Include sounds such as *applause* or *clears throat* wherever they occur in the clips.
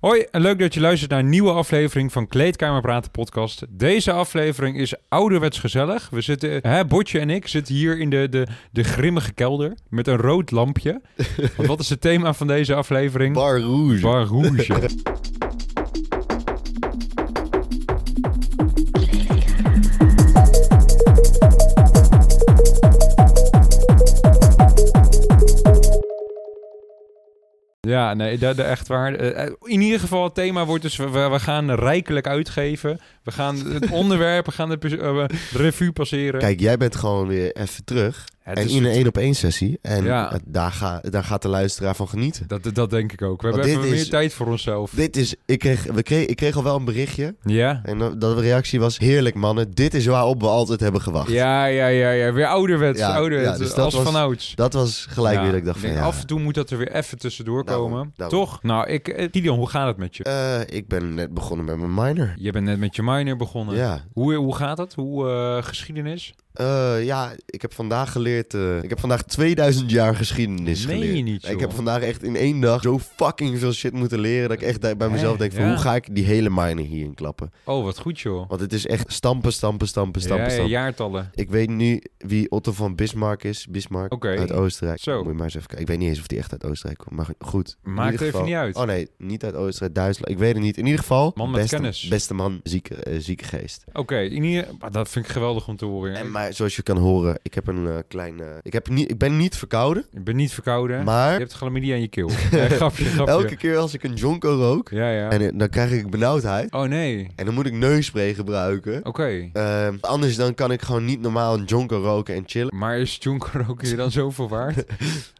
Hoi en leuk dat je luistert naar een nieuwe aflevering van Kleedkamer Praten podcast. Deze aflevering is ouderwets gezellig. We zitten, hè, Botje en ik zitten hier in de, de, de grimmige kelder met een rood lampje. *laughs* Want wat is het thema van deze aflevering? Bar Rouge. Bar Rouge. *laughs* Ja, nee, dat, echt waar. Eh, eh, In ieder geval, het thema wordt dus... We, we gaan rijkelijk uitgeven. We gaan het *laughs* onderwerp, we gaan de eh, revue passeren. Kijk, jij bent gewoon weer even terug. En in een één op één sessie. En Ja. daar, ga, daar gaat de luisteraar van genieten. Dat, dat denk ik ook. We Want hebben even is- meer tijd voor onszelf. Dit is, ik kreeg, we kreeg, ik kreeg al wel een berichtje. Ja? En dat de reactie was, heerlijk mannen, dit is waarop we altijd hebben gewacht. Ja, ja, ja, ja. Weer ouderwets. Ja, ouderwets. dus dat als was- van ouds. Dat was gelijk weer dat ik dacht van. Af en toe moet dat er weer even tussendoor komen. Toch? Nou, ik... eh, Gideon, hoe gaat het met je? Eh, ik ben net begonnen met mijn minor. Je bent net met je minor begonnen. Ja. Hoe, hoe gaat het? Hoe eh, geschiedenis? Eh, ja, ik heb vandaag geleerd. eh, ik heb vandaag 2000 jaar geschiedenis Meen je geleerd. niet, ik heb vandaag echt in één dag zo fucking veel shit moeten leren. Dat ik echt bij mezelf denk: van, Ja. hoe ga ik die hele minor hierin klappen? Oh, wat goed joh. Want het is echt stampen, stampen, stampen, stampen, ja, ja, stampen. jaartallen. Ik weet nu wie Otto van Bismarck is. Bismarck uit Oostenrijk. Zo. Moet je maar eens even kijken. Ik weet niet eens of die echt uit Oostenrijk komt. Maar goed. In Maakt ieder even geval- niet uit. Oh nee, niet uit Oostenrijk, Duitsland. Ik weet het niet. In ieder geval. Man met beste, kennis. Beste man, zieke, eh, zieke geest. Oké, ieder- maar dat vind ik geweldig om te horen. En maar zoals je kan horen, ik heb een eh, klein. eh, ik, heb niet, ik ben niet verkouden. Ik ben niet verkouden. Maar Je hebt chlamydia aan je keel. *laughs* Ja, grapje, grapje. elke keer als ik een jonko rook, Ja, ja. en, eh, dan krijg ik benauwdheid. Oh nee. En dan moet ik neusspray gebruiken. Oké. Ehm, anders dan kan ik gewoon niet normaal een jonko roken en chillen. Maar is Junker ook hier dan zoveel waard? *laughs*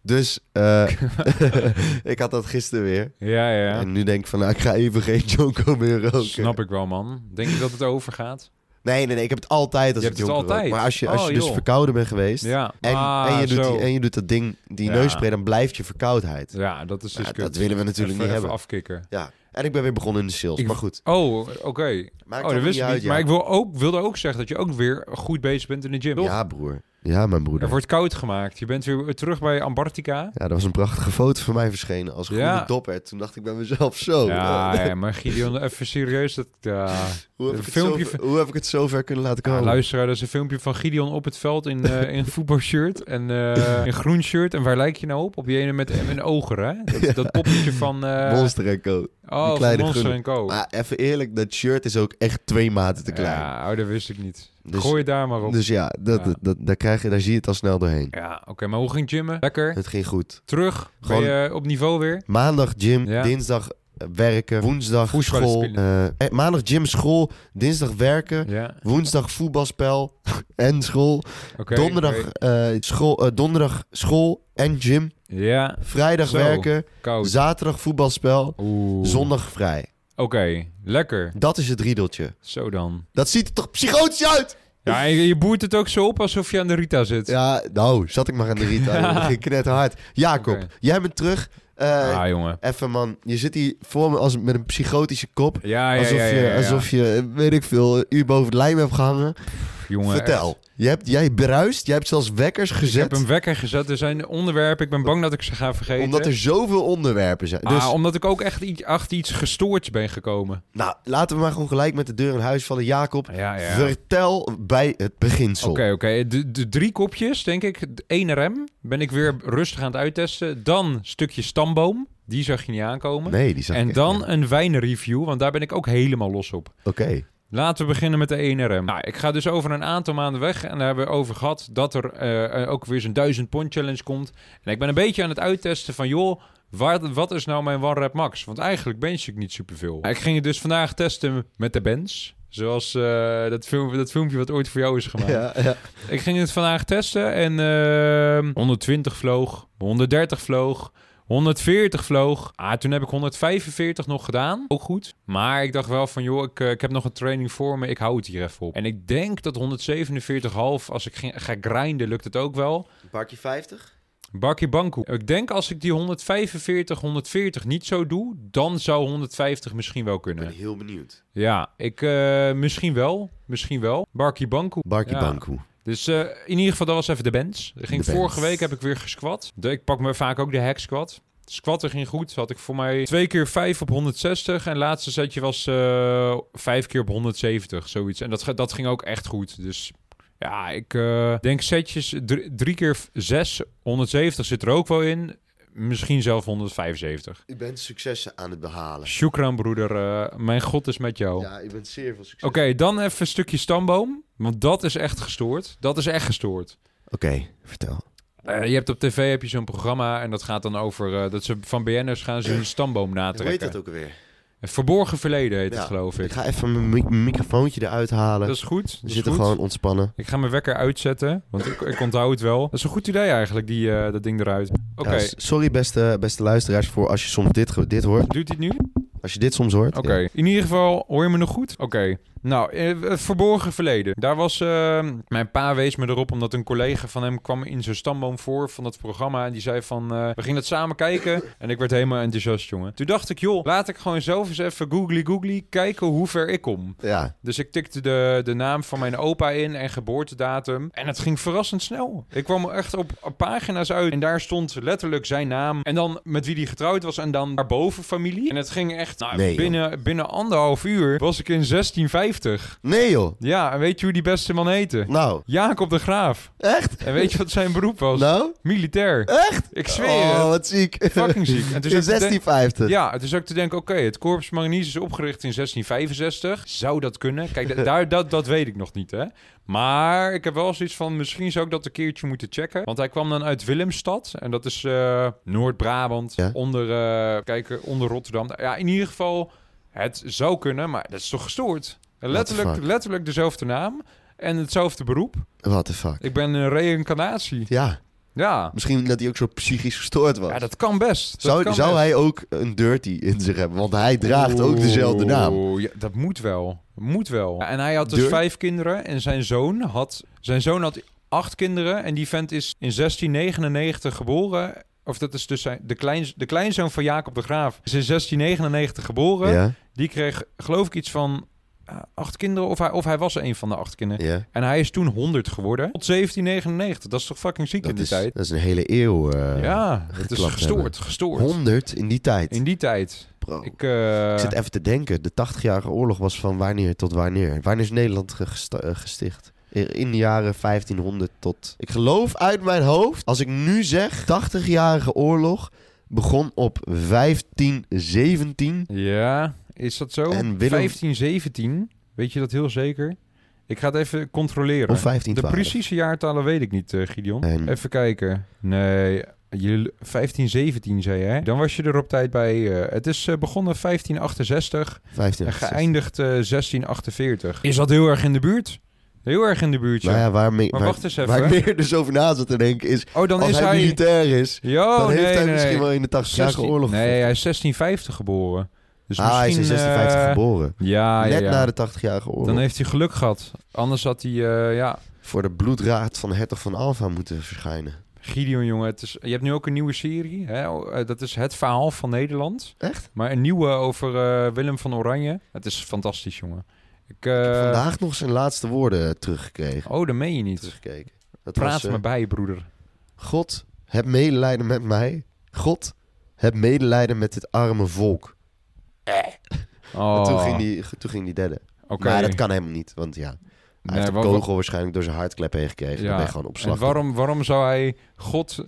Dus *laughs* ik had dat gisteren weer. Ja, ja. En nu denk ik van, nou, ik ga even geen jonko meer roken. Snap ik wel, man. Denk je dat het overgaat? Nee, nee, nee, ik heb het altijd als Je ik hebt het altijd? Maar als je, als Oh, je dus joh. verkouden bent geweest... Ja. En, Ah, en, je doet die, en je doet dat ding, die Ja. neusspray, dan blijft je verkoudheid. Ja, dat is dus Ja, dat willen we natuurlijk Even- niet hebben. afkicken. Ja. En ik ben weer begonnen in de sales. Ik- maar goed. Oh, oké. Oh, dat wist ik niet. uit. Maar ik wil ook, wilde ook zeggen dat je ook weer goed bezig bent in de gym. Ja, broer. Ja, mijn broeder. Er wordt koud gemaakt. Je bent weer terug bij Antarctica. Ja, dat was een prachtige foto van mij verschenen als groene Ja. dopper. Toen dacht ik bij mezelf zo. Ja, ja, maar Gideon, even serieus. Dat, ja. *laughs* hoe, heb een ik het filmpje zo, hoe heb ik het zo ver kunnen laten Ja, komen? luisteraar, dat is een filmpje van Gideon op het veld in, eh in *laughs* voetbalshirt en eh in groen shirt. En waar lijk je nou op? Op die ene met een oger, hè? Dat, *laughs* dat poppetje van... eh Monster en Co. Oh, kleine Monster Co. Maar even eerlijk, dat shirt is ook echt twee maten te klein. Ja, oh, dat wist ik niet. Dus- Gooi het daar maar op. Dus ja, dat, Ja. Dat, dat- daar, krijg je, daar zie je het al snel doorheen. Ja, oké, maar hoe ging gymmen? Lekker. Het ging goed. Terug. Gewoon- Ben je op niveau weer? Maandag gym, Ja. dinsdag werken, woensdag Voetballen school. eh, eh, maandag gym, school, dinsdag werken, Ja, woensdag voetbalspel *laughs* en school. donderdag, eh, school, donderdag school en gym. Ja, Vrijdag Zo. werken, koud. zaterdag voetbalspel, Oeh. zondag vrij. Oké, lekker. Dat is het riedeltje. Zo dan. Dat ziet er toch psychotisch uit? Ja, je, boert het ook zo op alsof je aan de Rita zit. Ja, nou, zat ik maar aan de Rita. *laughs* Ja. Dat ging knetterhard. Jacob, jij bent terug. Eh, ah, jongen. Even man, je zit hier voor me als, met een psychotische kop. Ja, ja, alsof, ja, je, alsof je, weet ik veel, uur boven de lijm hebt gehangen. Jongen, Vertel. Je hebt, jij bruist, jij hebt zelfs wekkers Ik gezet. heb een wekker gezet. Er zijn onderwerpen. Ik ben bang dat ik ze ga vergeten. Omdat er zoveel onderwerpen zijn. Dus, Ah, omdat ik ook echt iets, achter iets gestoords ben gekomen. nou, laten we maar gewoon gelijk met de deur in huis vallen. Jacob, Ja, ja. vertel bij het beginsel. Oké, oké. De, de drie kopjes, denk ik. De 1 RM ben ik weer rustig aan het uittesten. Dan stukje stamboom. Die zag je niet aankomen. Nee, die zag ik en dan niet. een wijnreview, want daar ben ik ook helemaal los op. Oké. Laten we beginnen met de 1RM. Nou, ik ga dus over een aantal maanden weg. En daar hebben we over gehad dat er eh, eh, ook weer zo'n 1000 pond challenge komt. En ik ben een beetje aan het uittesten van... joh, waar, wat is nou mijn one rep max? Want eigenlijk bench ik niet superveel. Ik ging het dus vandaag testen met de bench. Zoals eh, dat, film, dat filmpje wat ooit voor jou is gemaakt. Ja, ja. Ik ging het vandaag testen en ehm 120 vloog, 130 vloog, 140 vloog. Ah, toen heb ik 145 nog gedaan. Ook goed. Maar ik dacht wel van, joh, ik, eh, ik heb nog een training voor me. Ik hou het hier even op. En ik denk dat 147,5, als ik ging, ga grinden, lukt het ook wel. Bakje 50? Bakkie Banku. Ik denk als ik die 145, 140 niet zo doe, dan zou 150 misschien wel Ik ben kunnen. heel benieuwd. Ja, ik eh, misschien wel. Misschien wel. Barkie Banku. Barkie Ja. Banku. Dus eh, in ieder geval, dat was even de bench. Ging De vorige week heb ik weer gesquat. De, ik pak me vaak ook de hack squat. Squatten ging goed. Had ik voor mij twee keer vijf op 160. En het laatste setje was eh, vijf keer op 170, zoiets. En dat, dat ging ook echt goed. Dus ja, ik eh, denk setjes drie, drie keer zes, 170 zit er ook wel in. Misschien zelf 175. U bent successen aan het behalen. Shukran, broeder. Eh, mijn god is met jou. Ja, u bent zeer veel succes. Oké, dan even een stukje stamboom. Want dat is echt gestoord. Dat is echt gestoord. Oké, vertel. Eh, je hebt op tv heb je zo'n programma en dat gaat dan over eh, dat ze van BN'ers gaan ze hun stamboom Hoe heet natrekken. dat ook alweer? Het Verborgen verleden heet het, geloof ik. Ik ga even mijn mi- microfoontje eruit halen. Dat is goed. Dat We is zitten goed. gewoon ontspannen. Ik ga mijn wekker uitzetten, want ik, ik onthoud het wel. Dat is een goed idee eigenlijk, die, eh, dat ding eruit. Oké, Ja, s- sorry beste, beste luisteraars voor als je soms dit, ge- dit hoort. doet hij het nu? Als je dit soms hoort. Oké, in ieder geval hoor je me nog goed? Oké. Nou, eh, het verborgen verleden. Daar was... eh, mijn pa wees me erop omdat een collega van hem kwam in zijn stamboom voor van dat programma. En die zei van, eh, we gingen het samen kijken. En ik werd helemaal enthousiast, jongen. Toen dacht ik, joh, laat ik gewoon zelf eens even googly googly kijken hoe ver ik kom. Ja, Dus ik tikte de, de naam van mijn opa in en geboortedatum. En het ging verrassend snel. Ik kwam echt op pagina's uit. En daar stond letterlijk zijn naam. En dan met wie die getrouwd was. En dan daarboven familie. En het ging echt... Nou, Nee, joh. binnen, binnen anderhalf uur was ik in 1650. Nee joh. Ja, en weet je hoe die beste man heette? Nou, Jacob de Graaf. echt? En weet je wat zijn beroep was? Nou? Militair. Echt? Ik zweer Oh, wat ziek. Fucking ziek. En *laughs* toen In zat ik te den- 1650. Ja, het is ook te denken, oké, het Corpus Mariniers is opgericht in 1665. Zou dat kunnen? Kijk, da- *laughs* daar, dat, dat weet ik nog niet, hè. Maar ik heb wel zoiets van, misschien zou ik dat een keertje moeten checken. Want hij kwam dan uit Willemstad. En dat is eh, Noord-Brabant, Ja. onder, eh, kijk, onder Rotterdam. Ja, in ieder geval, het zou kunnen, maar dat is toch gestoord? Letterlijk, letterlijk dezelfde naam en hetzelfde beroep. What the fuck. Ik ben een reïncarnatie. Ja, Ja, misschien dat hij ook zo psychisch gestoord was. ja dat kan best. Dat zou kan zou best. hij ook een dirty in zich hebben? Want hij draagt ook dezelfde naam. Ja, dat moet wel. Moet wel. Ja, en hij had dus vijf kinderen en zijn zoon had... Zijn zoon had acht kinderen en die vent is in 1699 geboren. Of dat is dus zijn, de, klein, de kleinzoon van Jacob de Graaf is in 1699 geboren. Ja, Die kreeg geloof ik iets van acht kinderen of hij, of hij was een van de acht kinderen. ja. En hij is toen 100 geworden. Tot 1799. Dat is toch fucking ziek in die is, tijd? dat is een hele eeuw. eh, ja, het is gestoord. hebben. Gestoord. 100 in die tijd. In die tijd. Bro. Ik, eh, Ik zit even te denken. De 80-jarige oorlog was van wanneer tot wanneer? Wanneer is Nederland eh, gesticht? In de jaren 1500 tot... Ik geloof uit mijn hoofd, als ik nu zeg... 80-jarige oorlog begon op 1517. Ja, is dat zo? En Willem- 1517, weet je dat heel zeker? Ik ga het even controleren. Of de 1512. precieze jaartallen weet ik niet, eh, Gideon. En- Even kijken. Nee, je, 1517 zei hè? Dan was je er op tijd bij. eh, het is eh, begonnen 1568 en 15. geëindigd eh, 1648. Is dat heel erg in de buurt? Heel erg in de buurt. Nou ja, Maar waar, wacht eens waar even. meer dus over na zat te denken is... Oh, dan als is hij, hij... militair is, Jo, dan nee, heeft hij nee, misschien nee. wel in de 80-jarige 16 oorlog Nee, hij is 1650 geboren. Dus ah, hij is in misschien, 1650 eh, geboren. Ja, Net ja. na de 80-jarige oorlog. Dan heeft hij geluk gehad. Anders had hij, eh, ja... Voor de bloedraad van hertog van Alfa moeten verschijnen. Gideon, jongen, het is, je hebt nu ook een nieuwe serie. Hè? Eh, dat is Het Verhaal van Nederland. Echt? Maar een nieuwe over Willem van Oranje. Het is fantastisch, jongen. Ik, Ik heb vandaag nog zijn laatste woorden teruggekregen. Oh, dat meen je niet. Teruggekeken. Dat Praat was, me bij, broeder. God, heb medelijden met mij. God, heb medelijden met dit arme volk. Oh, En toen ging die, toen ging die derde. Maar dat kan helemaal niet, want ja... Hij Nee, heeft een kogel waarschijnlijk door zijn hartklep heen gekregen. Dan Ja. ben je gewoon op En slag. waarom, waarom zou hij God,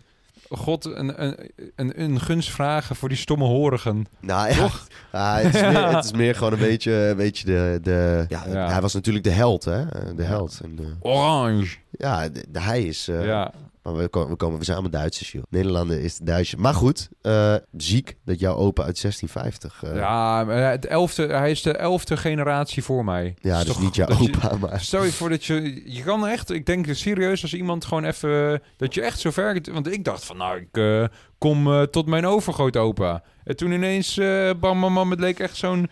God een, een, een, een gunst vragen voor die stomme horigen? Nou ja, Toch? ja, *laughs* het, is meer, *laughs* het is meer gewoon een beetje, een beetje de... de ja, Ja. Hij was natuurlijk de held, hè? De held. En, eh, Orange. ja, de, de- hij is... eh, ja. Maar we komen, we, komen, we zijn allemaal Duitsers, joh. Nederlander is de Duitsers. Maar goed, eh, ziek dat jouw opa uit 1650... eh, ja, het elfde, hij is de elfde generatie voor mij. ja, Is dus toch- niet jouw dat je- opa, maar... Stel je voor dat je... Je kan echt... Ik denk serieus als iemand gewoon even... Dat je echt zo ver... Want ik dacht van... Nou, ik eh, kom eh, tot mijn overgrootopa. En toen ineens... eh bam, bam, bam. Het leek echt zo'n...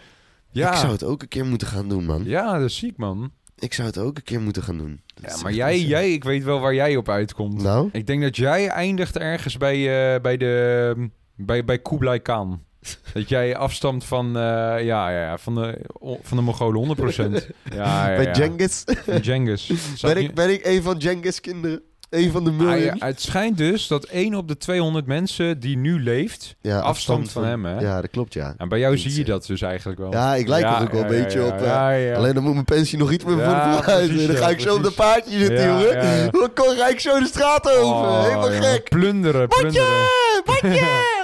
Ja, Ik zou het ook een keer moeten gaan doen, man. ja, dat is ziek, man. Ik zou het ook een keer moeten gaan doen. Dat Ja, maar jij, jij... Ik weet wel waar jij op uitkomt. Nou? Ik denk dat jij eindigt ergens bij, eh, bij de... Bij, bij Kublai Khan. *laughs* Dat jij afstamt van... eh, ja, ja, van de, van de Mongolen 100%. *laughs* Ja, ja, Bij. Genghis? Van Genghis. *laughs* Ben ik, ben ik een van Genghis' kinderen? Een van de miljoen. ja, het schijnt dus dat 1 op de 200 mensen die nu leeft... Ja, afstand van hem, hè? Ja, dat klopt, ja. En bij jou zie je eh, dat dus eigenlijk wel. Ja, ik lijk er ook wel een beetje op. eh. Alleen dan moet mijn pensie nog iets meer voor de precies, Dan ga ik zo op de paardje zitten, jongen. Dan ga ik zo de straat over. Oh, Helemaal gek. Plunderen, plunderen. Batje!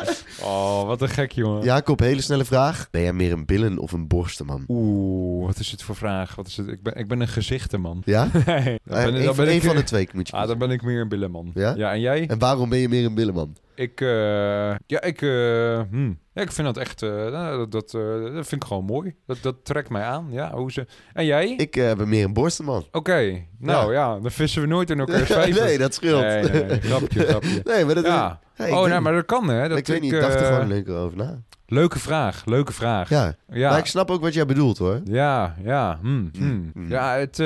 *laughs* Oh, wat een gek, jongen. Jacob, hele snelle vraag. Ben jij meer een billen of een borstenman? Oeh, wat is het voor vraag? Wat is het? Ik, ben, ik ben een gezichtenman. Ja? *laughs* Nee, dan Eh, ben, Eén dan van, ben ik, van de twee moet je Ah, dan ben ik meer een billenman. Ja? en jij? En waarom ben je meer een billenman? Ik, eh, ja, ik, eh, hm. ja, ik vind dat echt, eh, nou, dat, dat, dat vind ik gewoon mooi. Dat, dat trekt mij aan, ja. Hoe ze... En jij? Ik ben meer een borstenman. Oké, nou ja. dan vissen we nooit in *laughs* vijver. nee, dat scheelt. Nee, nee, nee, grapje, *laughs* grapje. Nee, maar dat Ja. Hey, ik oh, nou, maar dat kan, hè? Dat ik weet niet, ik dacht er gewoon leuker over na. Leuke vraag, leuke vraag. Ja. ja. Maar ik snap ook wat jij bedoelt, hoor. Ja, ja. hm, hm. Mm, mm. Ja, het,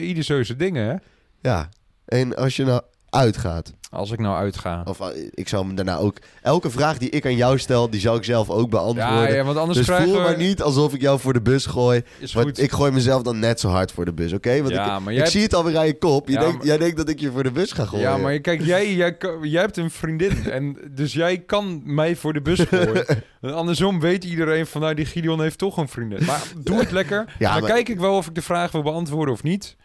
ieder zo zijn dingen, hè? Ja. En als je nou uitgaat, Als ik nou uitga. of eh, ik zou hem daarna ook... Elke vraag die ik aan jou stel, die zou ik zelf ook beantwoorden. ja, want anders dus krijgen voel we... maar niet alsof ik jou voor de bus gooi. Is Want goed. ik gooi mezelf dan net zo hard voor de bus, oké? Want ja, ik, maar zie het alweer aan je kop. Je Ja, denkt, maar- Jij denkt dat ik je voor de bus ga gooien. Ja, maar kijk, jij, jij, jij hebt een vriendin. En dus jij kan mij voor de bus gooien. *laughs* En andersom weet iedereen van, nou, die Gideon heeft toch een vriendin. Maar doe het lekker. Ja, dan maar- kijk ik wel of ik de vraag wil beantwoorden of niet.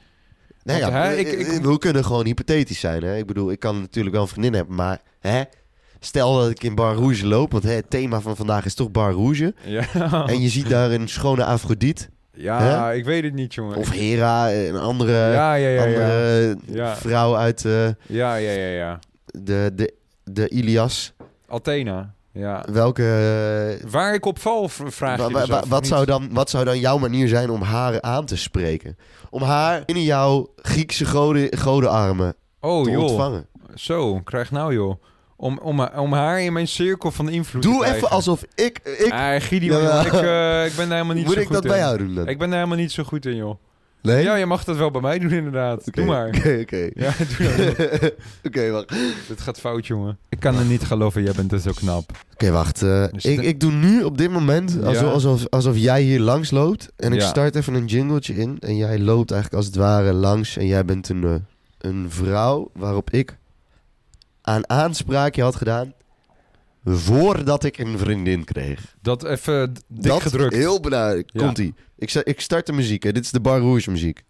Nee, Want, ja, hè, eh, ik- ik- eh, we kunnen gewoon hypothetisch zijn. Hè? Ik bedoel, ik kan natuurlijk wel een vriendin hebben, maar hè, stel dat ik in Bar Rouge loop, want hè, het thema van vandaag is toch Bar Rouge. Ja, *laughs* En je ziet daar een schone Afrodite, ja ik weet het niet, jongen. of Hera, een andere, ja, ja, andere Ja. vrouw uit eh, Ja, ja, ja, ja. de, de, de Ilias. Athena, ja. Welke, Waar ik op val, vraag je dus af, wat, zou dan, wat zou dan jouw manier zijn om haar aan te spreken? Om haar in jouw Griekse goden, godenarmen Oh, te joh. ontvangen. Zo, krijg nou, joh. Om, om, om haar in mijn cirkel van invloed te Doe even alsof ik... ik Ah, Gideon, Ja, ik, eh, ik ben daar helemaal niet moet zo ik goed dat in. bij jou doen dan? Ik ben daar helemaal niet zo goed in, joh. Nee? Ja, je mag dat wel bij mij doen, inderdaad. Doe maar. Oké, oké. *laughs* Ja, doe dat. *laughs* Oké, wacht. Dit gaat fout, jongen. Ik kan er niet geloven, jij bent dus zo knap. Oké, wacht. eh, Dus ik, de- ik doe nu op dit moment alsof, Ja. alsof, alsof jij hier langs loopt. En ik Ja. start even een jingletje in. En jij loopt eigenlijk als het ware langs. En jij bent een, eh, een vrouw waarop ik aan aanspraakje had gedaan. Voordat ik een vriendin kreeg. Dat even dik dat gedrukt. heel belangrijk. Ja. Komt-ie. Ik, ik start de muziek. Hè. Dit is de Bar Rouge muziek.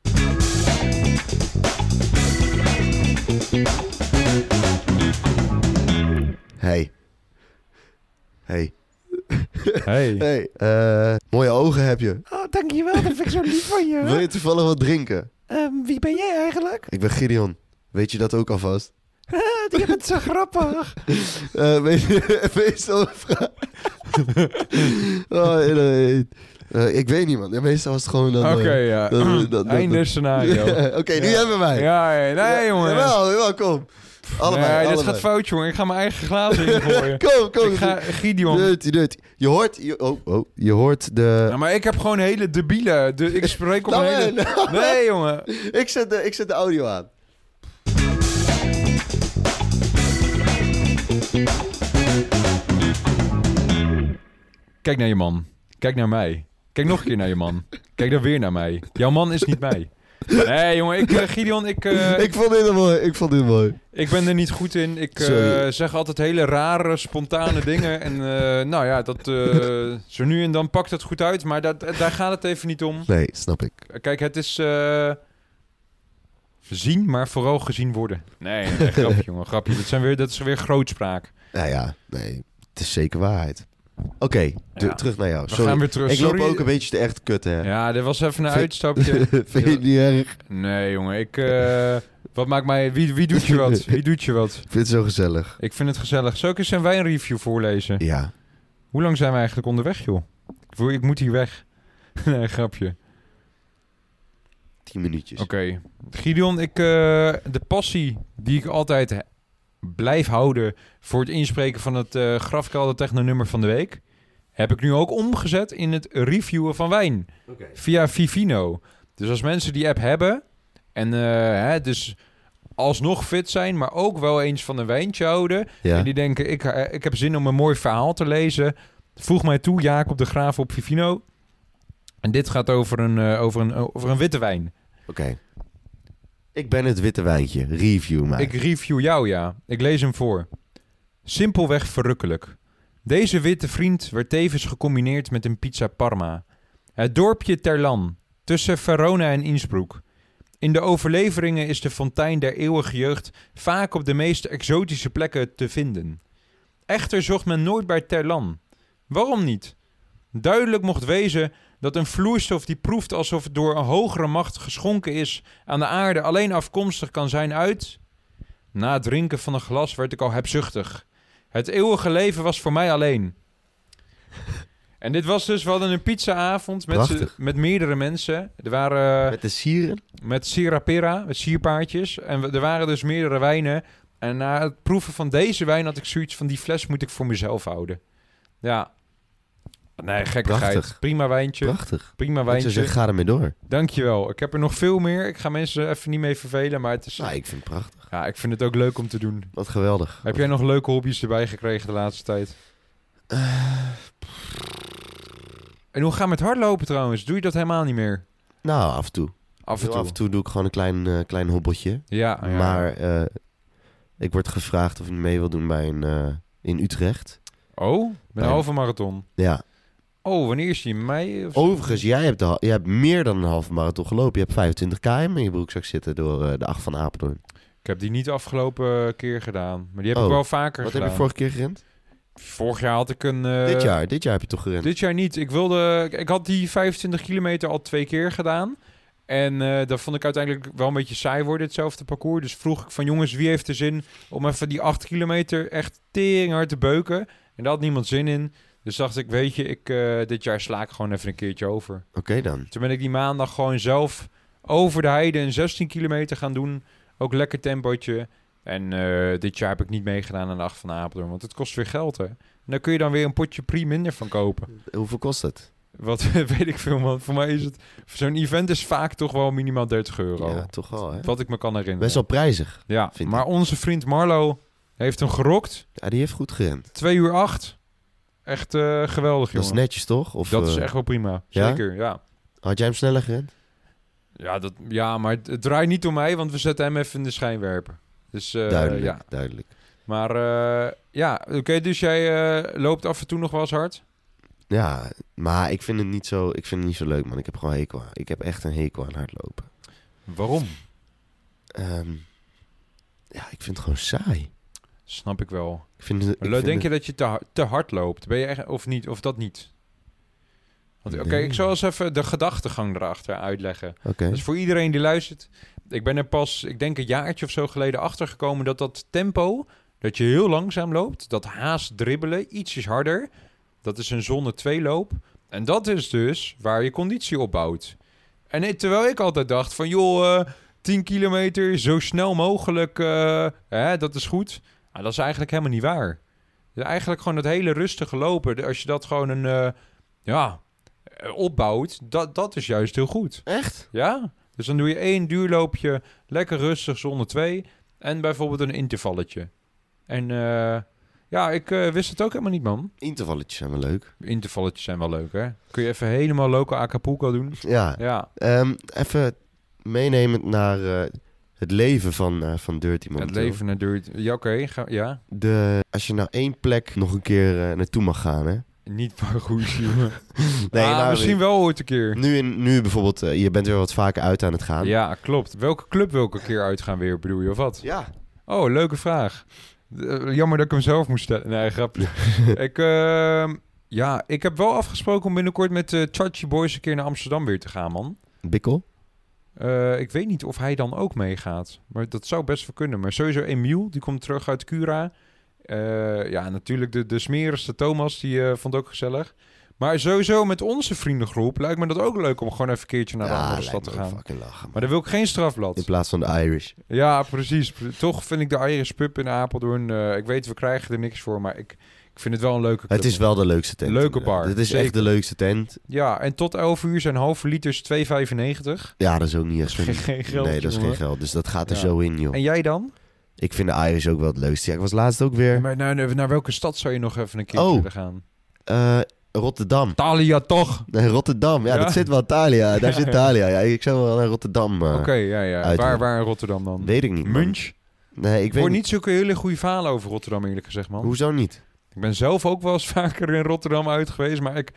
Hey. Hey. Hey. *laughs* Hey. eh, mooie ogen heb je. Oh, dankjewel. Dat vind ik zo lief van Wil je toevallig wat drinken? wie ben jij eigenlijk? Ik ben Gideon. Weet je dat ook alvast? *laughs* Je bent zo grappig. *laughs* Eh weet je, *laughs* meestal oh, nee, nee. Eh, ik weet niet, man. Ja, meestal was het gewoon dan... Oké, eh, ja. dat- dat- *clears throat* dat- Einde scenario. Oké, nu Ja. hebben wij. Ja, ja, nee, jongen. Jawel, jawel, kom. Allebei, nee, dit allebei. gaat fout, jongen. Ik ga mijn eigen glazen ingooien. Kom, kom. ik ga Gideon. Dirty, dirty. Je hoort... Je, oh, oh, je hoort de... Ja, maar ik heb gewoon hele debiele... De, ik spreek op Nou, een hele... nou, Nee, jongen. ik, zet de, ik zet de audio aan. Kijk naar je man. Kijk naar mij. Kijk nog een keer naar je man. Kijk dan weer naar mij. Jouw man is niet mij. Nee, jongen. Ik, eh, Gideon, ik, eh, *laughs* ik vond dit mooi. Ik vond dit mooi. ik ben er niet goed in. Ik eh, zeg altijd hele rare, spontane *laughs* dingen. En nou ja, dat, zo nu en dan pakt het goed uit. Maar dat, daar gaat het even niet om. Nee, snap ik. Kijk, het is zien, maar vooral gezien worden. Nee, nee, grapje, *laughs* jongen. Grapje. Dat, zijn weer, dat is weer grootspraak. Nou ja, nee. Het is zeker waarheid. Oké, Ja. terug naar jou. We Sorry. gaan weer terug. Ik Sorry. loop ook een beetje te echt kutten, hè. Ja, dit was even een uitstapje. *laughs* Vind je het niet erg? Nee, jongen. Ik, eh, wat maakt mij... Wie, wie doet je wat? *laughs* Wie doet je wat? Ik vind het zo gezellig. Ik vind het gezellig. Zou ik eens een wijnreview voorlezen? Ja. Hoe lang zijn we eigenlijk onderweg, joh? Ik moet hier weg. *laughs* nee, grapje. Tien minuutjes. Oké. Gideon, ik, eh, de passie die ik altijd blijf houden voor het inspreken van het eh grafkelder techno-nummer van de week, heb ik nu ook omgezet in het reviewen van wijn Oké. via Vivino. Dus als mensen die app hebben en eh, hè, dus alsnog fit zijn, maar ook wel eens van een wijntje houden Ja. en die denken, ik, eh, ik heb zin om een mooi verhaal te lezen. Voeg mij toe, Jacob de Graaf op Vivino. En dit gaat over een, over een, over een witte wijn. Oké. Ik ben het witte wijntje. Review mij. Ik review jou, ja. Ik lees hem voor. Simpelweg verrukkelijk. Deze witte vriend werd tevens gecombineerd met een pizza Parma. Het dorpje Terlan, tussen Verona en Innsbruck. In de overleveringen is de fontein der eeuwige jeugd vaak op de meest exotische plekken te vinden. Echter zocht men nooit bij Terlan. Waarom niet? Duidelijk mocht wezen dat een vloeistof die proeft alsof het door een hogere macht geschonken is aan de aarde alleen afkomstig kan zijn uit. Na het drinken van een glas werd ik al hebzuchtig. Het eeuwige leven was voor mij alleen. *laughs* En dit was dus, we hadden een pizzaavond met, met meerdere mensen. Er waren Met de sieren? met Sirapera, met sierpaardjes. En we- er waren dus meerdere wijnen. En na het proeven van deze wijn had ik zoiets van... die fles moet ik voor mezelf houden. Ja. Nee, gekkigheid. Prachtig. Prima wijntje. Prachtig. Prima wijntje. zeggen, ga ermee door. Dankjewel. Ik heb er nog veel meer. Ik ga mensen even niet mee vervelen, maar het is... Nou, ik vind het prachtig. Ja, ik vind het ook leuk om te doen. Wat geweldig. Heb jij nog leuke hobby's erbij gekregen de laatste tijd? En hoe gaat het met hardlopen trouwens? Doe je dat helemaal niet meer? Nou, af en toe. Af en toe. af en toe doe ik gewoon een klein, eh, klein hobbeltje. Ja, ja. Maar eh, ik word gevraagd of ik mee wil doen bij een, eh, in Utrecht. Oh, Bij- een halve marathon. Ja. Oh, wanneer is die? In mei? Of? Overigens, jij hebt, de, jij hebt meer dan een halve marathon gelopen. Je hebt 25 km in je broekzak zitten door eh, de 8 van Apeldoorn. Ik heb die niet afgelopen keer gedaan. Maar die heb Oh, ik wel vaker Wat gedaan. heb je vorige keer gerend? Vorig jaar had ik een... eh, dit jaar. Dit jaar heb je toch gerend? Dit jaar niet. Ik wilde... Ik had die 25 kilometer al twee keer gedaan. En eh, dat vond ik uiteindelijk wel een beetje saai worden, hetzelfde parcours. Dus vroeg ik van jongens, wie heeft er zin om even die 8 kilometer echt teringhard te beuken? En daar had niemand zin in. Dus dacht ik, weet je, ik, eh, dit jaar sla ik gewoon even een keertje over. Oké dan. Toen ben ik die maandag gewoon zelf over de heide een 16 kilometer gaan doen. Ook lekker tempootje. En eh, dit jaar heb ik niet meegedaan aan de 8 van Apeldoorn, want het kost weer geld, hè. En daar kun je dan weer een potje pri minder van kopen. Hoeveel kost het? Wat *laughs* weet ik veel, man. Voor mij is het... Zo'n event is vaak toch wel minimaal 30 euro. Ja, toch wel hè? Wat ik me kan herinneren. Best wel prijzig. Ja, maar onze vriend Marlo heeft hem gerokt. Ja, die heeft goed gerend. 2 uur 8. Echt eh, geweldig, Dat is jongen. netjes toch? Of, Dat is eh, echt wel prima. Zeker, ja. Had jij hem sneller gerend? Ja, dat, ja, maar het, het draait niet om mij, want we zetten hem even in de schijnwerper. Dus eh, duidelijk, ja. duidelijk. Maar ja, oké, dus jij loopt af en toe nog wel eens hard? Ja, maar ik vind het niet zo, ik vind het niet zo leuk, man. Ik heb gewoon hekel aan. Ik heb echt een hekel aan hardlopen. Waarom? Ehm, ja, ik vind het gewoon saai. Snap ik wel. Ik vind het, ik Maar vind denk je het- dat je te, hard- te hard loopt? Ben je echt, of niet? Of dat niet? Oké, ik zal eens even de gedachtegang erachter uitleggen. Dus voor iedereen die luistert, ik ben er pas, ik denk een jaartje of zo geleden achter gekomen dat dat tempo, dat je heel langzaam loopt, dat haast dribbelen, ietsjes harder, dat is een zonne 2 loop. En dat is dus waar je conditie opbouwt. En eh, terwijl ik altijd dacht van, joh, eh 10 kilometer, zo snel mogelijk, eh, hè, dat is goed. Maar dat is eigenlijk helemaal niet waar. Dus eigenlijk gewoon het hele rustige lopen, als je dat gewoon een, eh, ja, eh, opbouwt, dat, dat is juist heel goed. Echt? Ja, dus dan doe je één duurloopje, lekker rustig zonder twee. En bijvoorbeeld een intervalletje. En eh, ja, ik wist het ook helemaal niet, man. Intervalletjes zijn wel leuk. Intervalletjes zijn wel leuk, hè? Kun je even helemaal loco Acapulco doen? Ja. Ja, Ehm, even meenemend naar het leven van, eh, van Dirty het momenteel. leven naar duurt. Ja, oké. ga- ja, De, als je nou één plek nog een keer eh, naartoe mag gaan, hè? niet maar *laughs* goed, jongen. Nee, Ah, nou, misschien wel ooit een keer. Nu, in, nu bijvoorbeeld, eh, je bent weer wat vaker uit aan het gaan. Ja, klopt. Welke club wil ik een keer uitgaan weer, bedoel je, of wat? Ja. Oh, leuke vraag. Jammer dat ik hem zelf moest stellen. Nee, grapje. *laughs* ik, ehm, ja, ik heb wel afgesproken om binnenkort met de Chachi Boys een keer naar Amsterdam weer te gaan, man. Bikkel? Eh, ik weet niet of hij dan ook meegaat. Maar dat zou best wel kunnen. Maar sowieso Emiel, die komt terug uit Cura. Eh, ja, natuurlijk de, de smerigste Thomas, die eh, vond het ook gezellig. Maar sowieso met onze vriendengroep lijkt me dat ook leuk om gewoon even een keertje naar de andere stad te gaan. fucking lachen. Maar dan wil ik geen strafblad. In plaats van de Irish. Ja, precies. Toch vind ik de Irish Pub in Apeldoorn... ik weet, we krijgen er niks voor, maar ik, ik vind het wel een leuke club. Het is wel de leukste tent. Leuke bar, Dit is zeker. echt de leukste tent. Ja, en tot 11 uur zijn halve liters 2,95. Ja, dat is ook niet echt geen geld, Nee, dat is geen geld. Dus dat gaat er Ja. zo in, joh. En jij dan? Ik vind de Irish ook wel het leukste. Ja, ik was laatst ook weer... Maar naar, naar welke stad zou je nog even een keer Oh. willen gaan? eh, Rotterdam. Thalia toch? Nee, Rotterdam. Ja, Ja? dat zit wel Thalia. Daar zit *laughs* Thalia. Ja, ik zou wel naar Rotterdam. eh, Oké, ja, ja. Waar, waar in Rotterdam dan? Weet ik niet. Munch? Nee, ik Ik weet hoor niet. niet zulke hele goede verhalen over Rotterdam, eerlijk gezegd, man. Hoezo niet? Ik ben zelf ook wel eens *laughs* vaker in Rotterdam uit geweest, maar ik...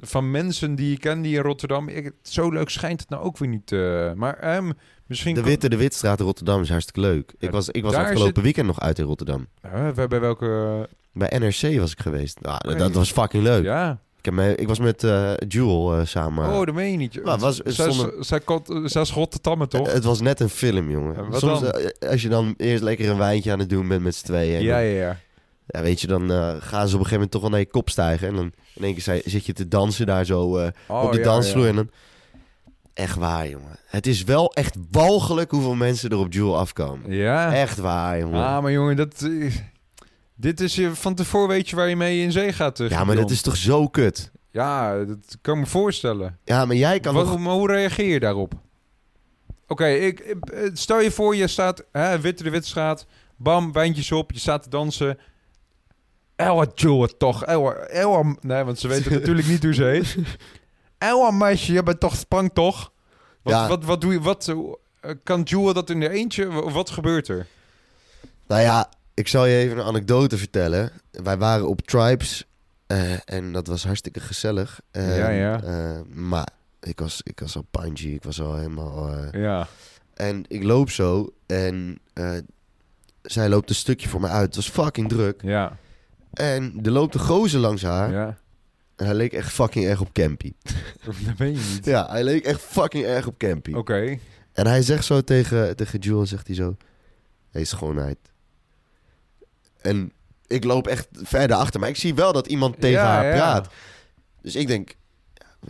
Van mensen die ik ken die in Rotterdam... Ik, zo leuk schijnt het nou ook weer niet. eh, maar ehm, misschien... De Witte, de Witstraat in Rotterdam is hartstikke leuk. Ik was, ik was afgelopen zit- weekend nog uit in Rotterdam. Huh, bij, bij welke... Bij NRC was ik geweest. Nou, dat- was fucking leuk. Ja. Ik, heb me, ik was met eh Jewel eh, samen. Oh, dat meen je niet. Maar was- Zij, zij is Rotterdammer, toch? Het was net een film, jongen. Soms, als je dan eerst lekker een wijntje aan het doen bent met z'n tweeën. ja, ja, ja. Ja, weet je, dan eh, gaan ze op een gegeven moment toch wel naar je kop stijgen. En dan in één keer zit je te dansen daar zo eh, Oh, op de ja, dansvloer. ja. En dan... Echt waar, jongen. Het is wel echt walgelijk hoeveel mensen er op Jewel afkomen. Ja. Echt waar, jongen. Ah, maar jongen, dat... dit is je van tevoren weet je waar je mee in zee gaat. eh, ja, maar dat is toch zo kut? Ja, dat kan ik me voorstellen. Ja, maar jij kan Wat, nog... maar hoe reageer je daarop? Oké, ik, ik- stel je voor, je staat hè, Witte de Witstraat. Bam, wijntjes op, je staat te dansen. Elwa Joe toch. Elwa, Elwa, nee, want ze weten natuurlijk niet hoe ze heet. *laughs* Elwa meisje, je bent toch sprang toch? Wat, Ja. wat, wat doe je? Wat, kan Jewel dat in de eentje? Wa- Wat gebeurt er? Nou ja, ik zal je even een anekdote vertellen. Wij waren op Tribes eh, en dat was hartstikke gezellig. Eh, Ja, ja. eh, maar ik was, ik was al punchy, ik was al helemaal... Ja. En ik loop zo en zij loopt een stukje voor me uit. Het was fucking druk. Ja. En er loopt een gozer langs haar. Ja. En hij leek echt fucking erg op Campy. *laughs* Dat ben je niet. Ja, hij leek echt fucking erg op Campy. Oké. En hij zegt zo tegen, tegen Jewel, zegt hij zo... Hé, schoonheid. En ik loop echt verder achter. Maar ik zie wel dat iemand tegen Ja, haar ja. praat. Dus ik denk...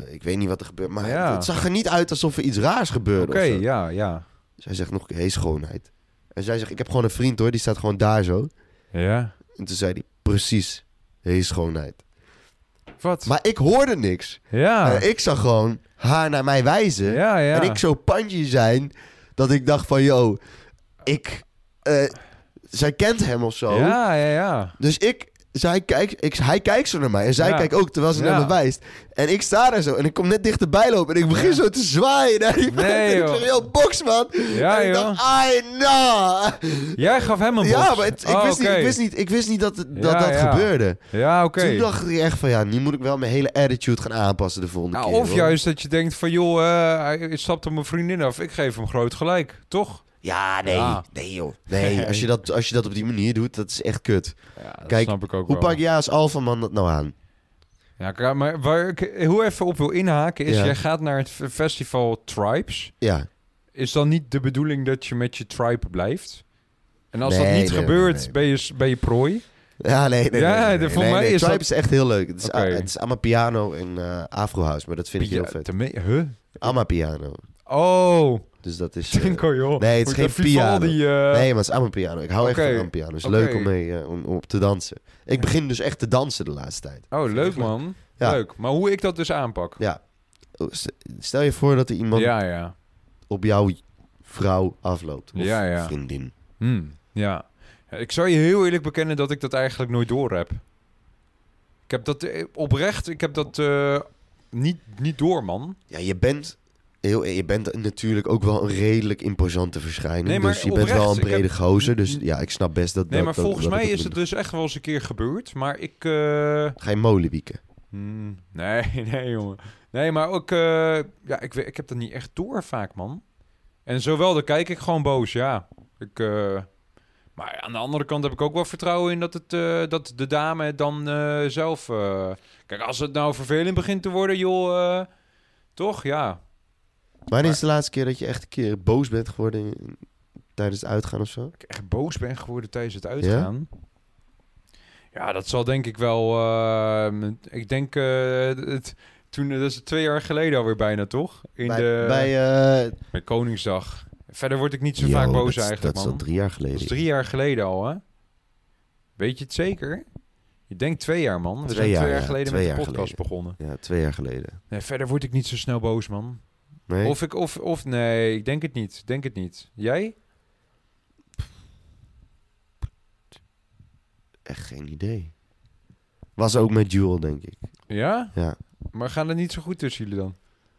Ik weet niet wat er gebeurt. Maar Ja. het zag er niet uit alsof er iets raars gebeurde. Oké, ja, ja. Zij zegt nog, hé, schoonheid. En zij zegt, ik heb gewoon een vriend hoor. Die staat gewoon daar zo. Ja. En toen zei hij, precies. Hé, schoonheid. Wat? Maar ik hoorde niks. ja. Ik zag gewoon haar naar mij wijzen. ja, ja. En ik zo pandje zijn dat ik dacht van, yo, ik... eh, zij kent hem of zo. Ja, ja, ja. Dus ik... Zij kijkt, ik, hij kijkt zo naar mij en zij Ja. kijkt ook terwijl ze Ja. naar me wijst. En ik sta daar zo en ik kom net dichterbij lopen en ik begin Ja. zo te zwaaien naar die Nee. En ik zeg, yo, box man. Ja, en ik joh. dacht, ai. Jij gaf hem een box. Ja, maar het- ik, Oh, wist niet, ik, wist niet, ik wist niet dat dat, dat gebeurde. Ja, oké. Toen dacht ik echt van, ja, nu moet ik wel mijn hele attitude gaan aanpassen de volgende Nou, keer. of hoor. juist dat je denkt van, joh, eh, hij stapt op mijn vriendin af. Ik geef hem groot gelijk, toch? Ja, nee. Ja. Nee, joh. Nee, *laughs* als je, dat, als je dat op die manier doet, dat is echt kut. Ja, dat Kijk, snap ik ook Hoe wel. pak jij als alfaman dat nou aan? Ja, maar waar ik hoe even op wil inhaken is, Ja. jij gaat naar het festival Tribes. Ja. Is dan niet de bedoeling dat je met je tribe blijft? En als Nee, dat niet nee, gebeurt, nee, nee. Ben, je, ben je prooi? Ja, nee, nee. Ja, nee, nee, de- nee, voor nee, mij nee. is Tribe dat- is echt heel leuk. Het is, Oké. a- het is Amapiano en eh Afrohouse, maar dat vind ik heel vet. huh? Amapiano. Oh, Dus dat is... *laughs* eh, Tinko, joh. nee, het is geen piano. Eh, nee, maar het is Amapiano. Ik hou echt van Amapiano. Het is leuk om mee eh, om, om op te dansen. Ik begin dus echt te dansen de laatste tijd. Oh, leuk man. Ja. Leuk. Maar hoe ik dat dus aanpak? Ja. St- Stel je voor dat er iemand Ja, ja. op jouw vrouw afloopt. Of Ja, ja. vriendin. Hmm, ja. Ik zou je heel eerlijk bekennen dat ik dat eigenlijk nooit door heb. Ik heb dat oprecht, ik heb dat niet, niet door, man. Ja, je bent, heel, je bent natuurlijk ook wel een redelijk imposante verschijning. Nee, maar dus je bent wel een brede heb- gozer. Dus ja, ik snap best dat... Nee, dat, maar volgens dat mij is het dus echt wel eens een keer gebeurd. Maar ik... eh, Ga je molen wieken? hmm, nee, *laughs* nee, jongen. Nee, maar ook... eh, ja, ik, ik heb dat niet echt door vaak, man. En zowel, dan kijk ik gewoon boos, ja. Ik... eh, maar aan de andere kant heb ik ook wel vertrouwen in dat, het, eh, dat de dame het dan eh, zelf... eh, Kijk, als het nou vervelend begint te worden, joh... eh, toch, ja. Wanneer is de laatste keer dat je echt een keer boos bent geworden tijdens het uitgaan of zo? ik echt boos ben geworden tijdens het uitgaan. Ja, dat zal denk ik wel. eh, ik denk eh, het, toen, dat is twee jaar geleden alweer bijna, toch? In bij, de bij, eh, met Koningsdag. Verder word ik niet zo yo, vaak boos dat, is- eigenlijk, Dat is man. al drie jaar Dat geleden. is drie jaar geleden al, hè? Weet je het zeker? Je denkt twee jaar, man. We Twee zijn jaar, twee jaar ja. geleden Twee met de podcast geleden. begonnen. Ja, twee jaar geleden. Nee, verder word ik niet zo snel boos, man. Nee? Of ik, of, of nee, ik denk het niet. Denk het niet. Jij? Echt geen idee. Was ook met Jewel, denk ik. Ja? Ja. Maar gaan het niet zo goed tussen jullie dan?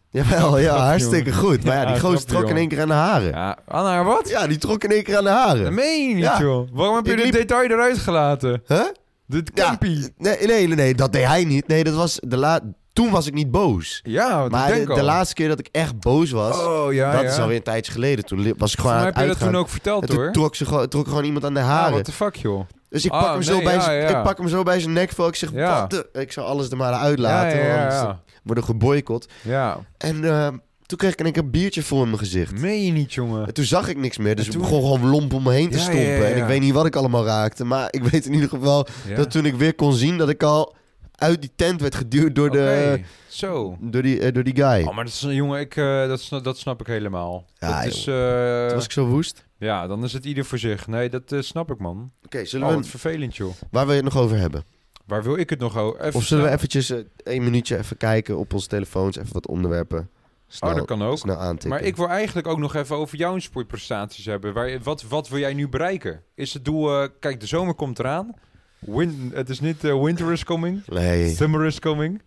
Jawel, ja, *laughs* hartstikke jongen. goed. Maar ja, Ja, die gozer grapje, trok in één keer aan de haren. Ja, Anna, wat? Ja, die trok in één keer aan de haren. Dat meen je niet, Ja. joh. Waarom heb je dit liep- detail eruit gelaten? Huh? Dit Ja. campy. Nee, nee, nee, nee, dat deed hij niet. Nee, dat was de la toen was ik niet boos. Ja, Maar de, denk de al. laatste keer dat ik echt boos was, Oh, ja, dat ja. is alweer een tijdje geleden. Toen was ik gewoon aan heb het je dat toen ook verteld, En toen hoor. trok, ze gewoon, trok gewoon iemand aan de Ah, haren. what the fuck, joh. dus ik Ah, pak, hem zo nee, bij ja, zijn- ja. ik pak hem zo bij zijn nek voor. Ik zeg, Ja. de... Ik zou alles er maar uit Ja, laten. ja, ja, want ja. ze worden geboycott. Ja. En eh, toen kreeg ik een biertje voor in mijn gezicht. Meen je niet, jongen. En toen zag ik niks meer. Dus En ik toen- begon gewoon lomp om me heen te Ja, ja, stompen. ja, En ja. ik weet niet wat ik allemaal raakte. Maar ik weet in ieder geval Ja. dat toen ik weer kon zien... dat ik al uit die tent werd geduwd door, de, Zo. door, die, eh, door die guy. Oh, maar dat is een jongen, ik, eh, dat, snap, dat snap ik helemaal. Ja, dat is, eh, Toen was ik zo woest. Ja, dan is het ieder voor zich. Nee, dat snap ik, man. Oké, zullen Oh, we... wat vervelend, joh. Waar wil je het nog over hebben? Waar wil ik het nog over? Even Of zullen we eventjes één minuutje even kijken op onze telefoons, even wat onderwerpen snel, Oh, dat kan ook. snel aantikken. Maar ik wil eigenlijk ook nog even over jouw sportprestaties hebben. Waar, wat, wat wil jij nu bereiken? Is het doel... eh, kijk, de zomer komt eraan. Win, het is niet eh, winter is coming. Nee, Summer is coming.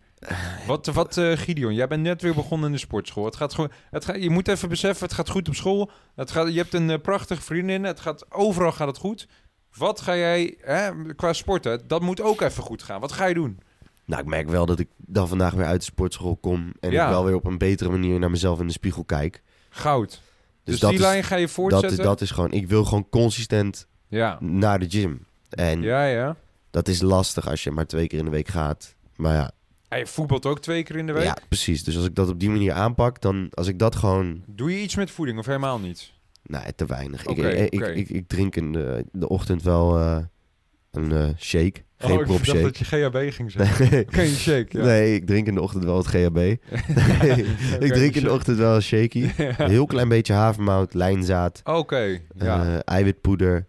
Wat, wat eh, Gideon, jij bent net weer begonnen in de sportschool. Het gaat gewoon, het gaat, je moet even beseffen, het gaat goed op school. Het gaat, je hebt een eh, prachtige vriendin. Het gaat, overal gaat het goed. Wat ga jij, hè, qua sporten, dat moet ook even goed gaan. Wat ga je doen? nou ik merk wel dat ik dan vandaag weer uit de sportschool kom en Ja. ik wel weer op een betere manier naar mezelf in de spiegel kijk. Goud. Dus, Dus, dat, die lijn ga je dat, voortzetten? is, dat is gewoon, ik wil gewoon consistent Ja. naar de gym. En Ja, ja. dat is lastig als je maar twee keer in de week gaat. Maar ja, Hij voetbalt ook twee keer in de week. ja, precies. Dus als ik dat op die manier aanpak, dan als ik dat gewoon Doe je iets met voeding of helemaal niet? Nee, te weinig. Ik, ik, oké. ik, ik, ik drink in de, de ochtend wel eh, een eh, shake. Geen oh, ik prop dacht shake. dat je GHB ging zeggen. *laughs* Nee. Geen shake, ja. nee, ik drink in de ochtend wel het GHB. *laughs* Nee, *laughs* ik drink in de ochtend wel een shaky. Een heel klein beetje havermout, lijnzaad, Oké, ja. eh, eiwitpoeder,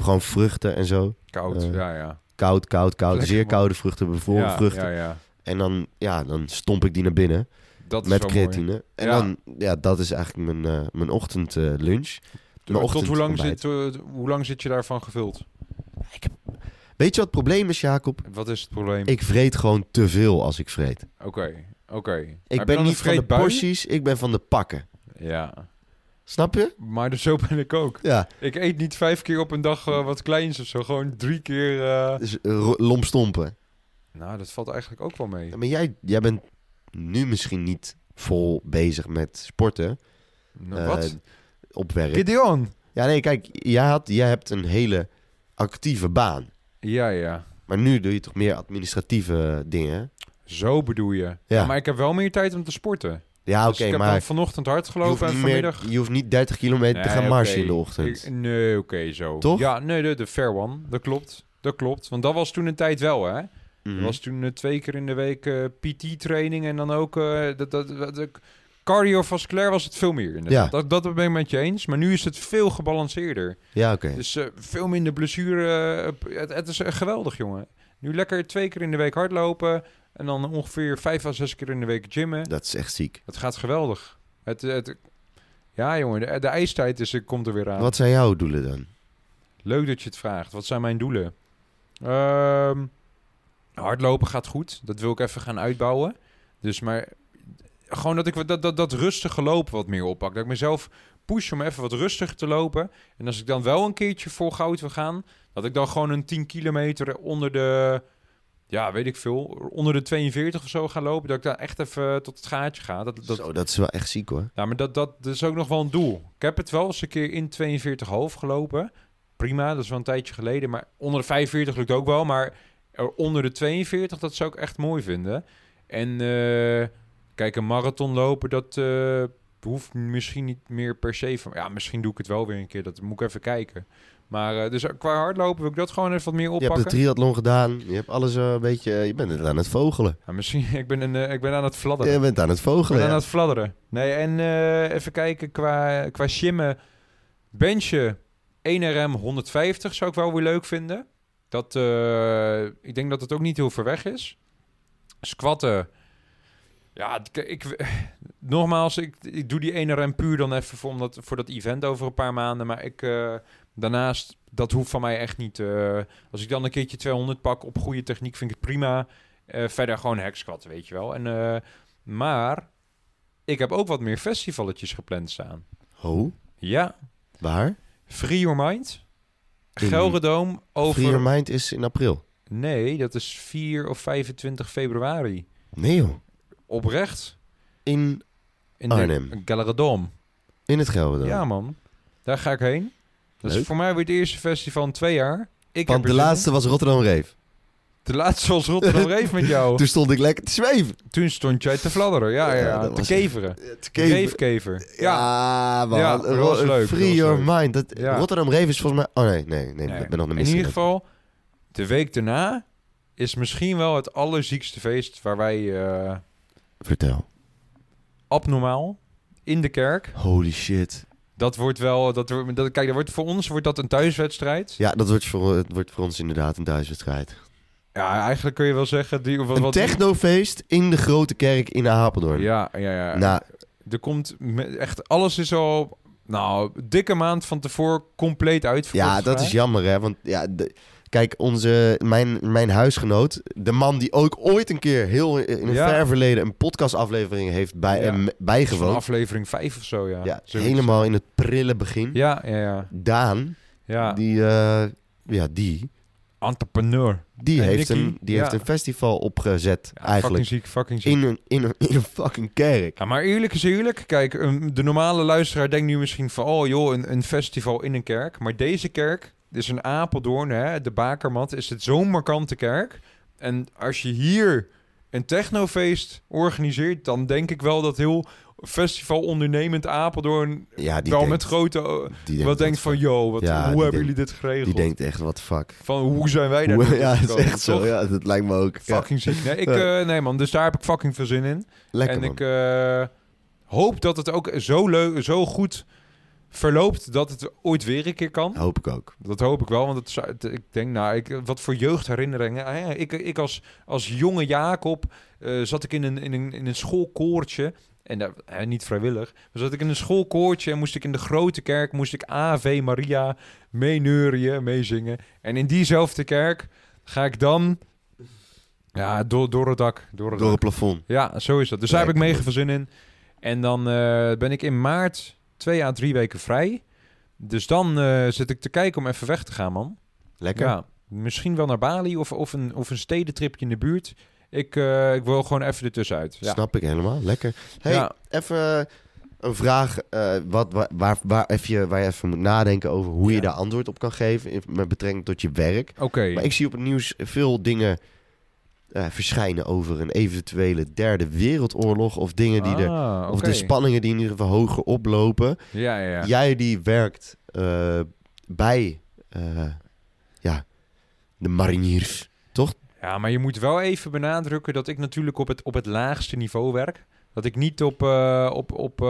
gewoon vruchten en zo. Koud, eh, ja, ja. Koud, koud, koud. Lekker, Zeer koude vruchten, bevroren ja, vruchten. Ja, ja. En dan, ja, dan stomp ik die naar binnen Dat is met mooi. creatine. En Ja. dan, ja, dat is eigenlijk mijn, eh mijn ochtendlunch. Tot ochtend hoe lang, zit, eh, hoe lang zit je daarvan gevuld? Weet je wat het probleem is, Jacob? Wat is het probleem? Ik vreet gewoon te veel als ik vreet. Oké, oké. Heb Ik ben niet van de porties, ik ben van de pakken. Ja, Snap je? maar dus zo ben ik ook. Ja. Ik eet niet vijf keer op een dag eh, wat kleins of zo. Gewoon drie keer... eh, Dus uh, ro- lomstompen. Nou, dat valt eigenlijk ook wel mee. Ja, maar jij, jij bent nu misschien niet vol bezig met sporten. Nou, eh, wat? op werk. Gideon! Ja, nee, kijk, jij, had, jij hebt een hele actieve baan. Ja, ja. Maar nu doe je toch meer administratieve dingen? Zo bedoel je. Ja. maar ik heb wel meer tijd om te sporten. Ja, Dus oké, ik heb maar vanochtend hard gelopen en meer, vanmiddag... je hoeft niet 30 kilometer te gaan marchen oké. in de ochtend. Ik- nee, oké, zo. Toch? Ja, nee, de, de fair one. Dat klopt. Dat klopt. Want dat was toen een tijd wel, hè? Er was toen eh, twee keer in de week eh, PT-training en dan ook... eh, dat, dat, dat, cardiovasculair was het veel meer, inderdaad. Ja. Dat, dat ben ik met je eens. Maar nu is het veel gebalanceerder. Ja, oké. Dus veel minder blessure. het, het is geweldig, jongen. Nu lekker twee keer in de week hardlopen... en dan ongeveer vijf à zes keer in de week gymmen. Dat is echt ziek. Het gaat geweldig. Het, het, ja, jongen, de, de ijstijd is, komt er weer aan. Wat zijn jouw doelen dan? Leuk dat je het vraagt. Wat zijn mijn doelen? Ehm, hardlopen gaat goed. Dat wil ik even gaan uitbouwen. Dus maar gewoon dat ik dat, dat, dat rustige lopen wat meer oppak. Dat ik mezelf push om even wat rustiger te lopen. En als ik dan wel een keertje voor goud wil gaan, dat ik dan gewoon een 10 kilometer onder de, ja, weet ik veel, onder de 42 of zo ga lopen. Dat ik dan echt even tot het gaatje ga. Dat, dat, Zo, dat is wel echt ziek hoor. ja, maar dat, dat, dat is ook nog wel een doel. Ik heb het wel eens een keer in 42,5 gelopen. Prima, dat is wel een tijdje geleden. Maar onder de 45 lukt ook wel. Maar er onder de 42, dat zou ik echt mooi vinden. En eh, kijk, een marathon lopen, dat eh, hoeft misschien niet meer per se van... Ja, misschien doe ik het wel weer een keer. Dat moet ik even kijken. Maar eh, dus qua hardlopen wil ik dat gewoon even wat meer Je hebt oppakken. de triathlon gedaan. Je hebt alles eh, een beetje... Je bent het aan het vogelen. Ja, misschien, *laughs* ik ben, een, eh, ik ben aan het fladderen. Je bent aan het Ik vogelen. ben aan het fladderen. Nee, en eh, even kijken qua, qua shimmen. Benchen 1 RM 150 zou ik wel weer leuk vinden. Dat, eh, ik denk dat het ook niet heel ver weg is. Squatten. Ja, ik, ik, *laughs* nogmaals, ik, ik doe die 1 RM puur dan even voor, omdat, voor dat event over een paar maanden. Maar ik, eh, daarnaast, dat hoeft van mij echt niet. eh, als ik dan een keertje 200 pak op goede techniek, vind ik het prima. Eh, verder gewoon Hexquad, weet je wel. En, eh, maar ik heb ook wat meer festivaletjes gepland staan. Oh, Ja, waar? Free Your Mind. In- Gelredoom over... Free Your Mind is in april. Nee, dat is 4 of 25 februari. Nee joh. Oprecht. In, In Arnhem. de Gelredome. in het Gelderland. Ja, man. Daar ga ik heen. Dat is voor mij weer het eerste festival in twee jaar. Ik Want heb de laatste was Rotterdam in. De laatste was Rotterdam Reef met jou. *laughs* Toen stond ik lekker te zweven. Toen stond jij te fladderen. Ja, ja, Ja, Te keveren. Te keven. Reefkever. Ja. Ja, man. Ja, dat was leuk, Free your leuk. mind. Dat, Ja. Rotterdam Rave is volgens mij... Oh nee, nee, nee. Nee. Ik ben nog een In ieder geval, de week daarna is misschien wel het allerziekste feest waar wij eh, Vertel. abnormaal in de kerk. Holy shit. Dat wordt wel, dat, wordt- dat, kijk, dat wordt, voor ons wordt dat een thuiswedstrijd. Ja, dat wordt voor, het wordt voor ons inderdaad een thuiswedstrijd. Ja, eigenlijk kun je wel zeggen. Die, wat, Een wat, technofeest in de grote kerk in Apeldoorn. Ja, ja, ja. Nou, Er komt echt, alles is al, nou, dikke maand van tevoren compleet uitverkocht. ja, dat is jammer, hè. Want ja, de- kijk, onze, mijn, mijn huisgenoot, de man die ook ooit een keer heel in een Ja. ver verleden een podcastaflevering heeft bij, Ja. Van bijgewoond. aflevering 5 of zo, ja. Ja, helemaal in het prille begin. Ja, ja, ja. Daan, ja. die, eh, ja, die, Entrepreneur. die, En heeft, Nicky, een, die heeft een festival opgezet, eigenlijk. Fucking ziek, fucking ziek. In een, in, een, in een fucking kerk. Ja, maar eerlijk is eerlijk. Kijk, een- de normale luisteraar denkt nu misschien van... oh joh, een, een festival in een kerk. Maar deze kerk, is een Apeldoorn, hè, de Bakermat... is het zo'n markante kerk. En als je hier een technofeest organiseert... dan denk ik wel dat heel festival ondernemend Apeldoorn... Ja, die wel denkt, met grote... die denkt wat denkt van, yo, wat, Ja, hoe hebben denkt- jullie dit geregeld? Die denkt echt, wat fuck. Van, hoe zijn wij daar Hoe- ja, het is echt zo. Ja, dat lijkt me ook. Ja, Fucking ziek. Nee, ik, Ja. eh, nee man, dus daar heb ik fucking veel zin in. lekker en man. ik eh, hoop dat het ook zo leuk, zo goed verloopt dat het ooit weer een keer kan. Hoop ik ook. Dat hoop ik wel, want het, zou- ik denk, nou, ik, wat voor jeugdherinneringen. Ah ik, ik als, als jonge Jacob eh, zat ik in een, in een, in een schoolkoortje. En hè, niet vrijwillig. Maar zat ik in een schoolkoortje en moest ik in de grote kerk, moest ik Ave Maria meeneurien, meezingen. En in diezelfde kerk ga ik dan, ja, door, door het dak. Door het Door dak. het plafond. Ja, zo is dat. Dus daar heb ik mega veel zin in. En dan eh, ben ik in maart twee à drie weken vrij. Dus dan eh, zit ik te kijken om even weg te gaan, man. Lekker. Ja, misschien wel naar Bali of, of, een, of een stedentripje in de buurt. Ik, eh, ik wil gewoon even ertussenuit. Ja. Snap ik helemaal. Lekker. Hey, Ja. even een vraag eh, wat, waar, waar, waar, even, waar je even moet nadenken over hoe je daar antwoord op kan geven in, met betrekking tot je werk. Oké. Maar ik zie op het nieuws veel dingen eh, verschijnen over een eventuele derde wereldoorlog of dingen die er... Ah, Of de spanningen die in ieder geval hoger oplopen. Ja, ja, ja. Jij die werkt eh, bij eh, ja, de mariniers. Ja, maar je moet wel even benadrukken dat ik natuurlijk op het, op het laagste niveau werk. Dat ik niet op... op, op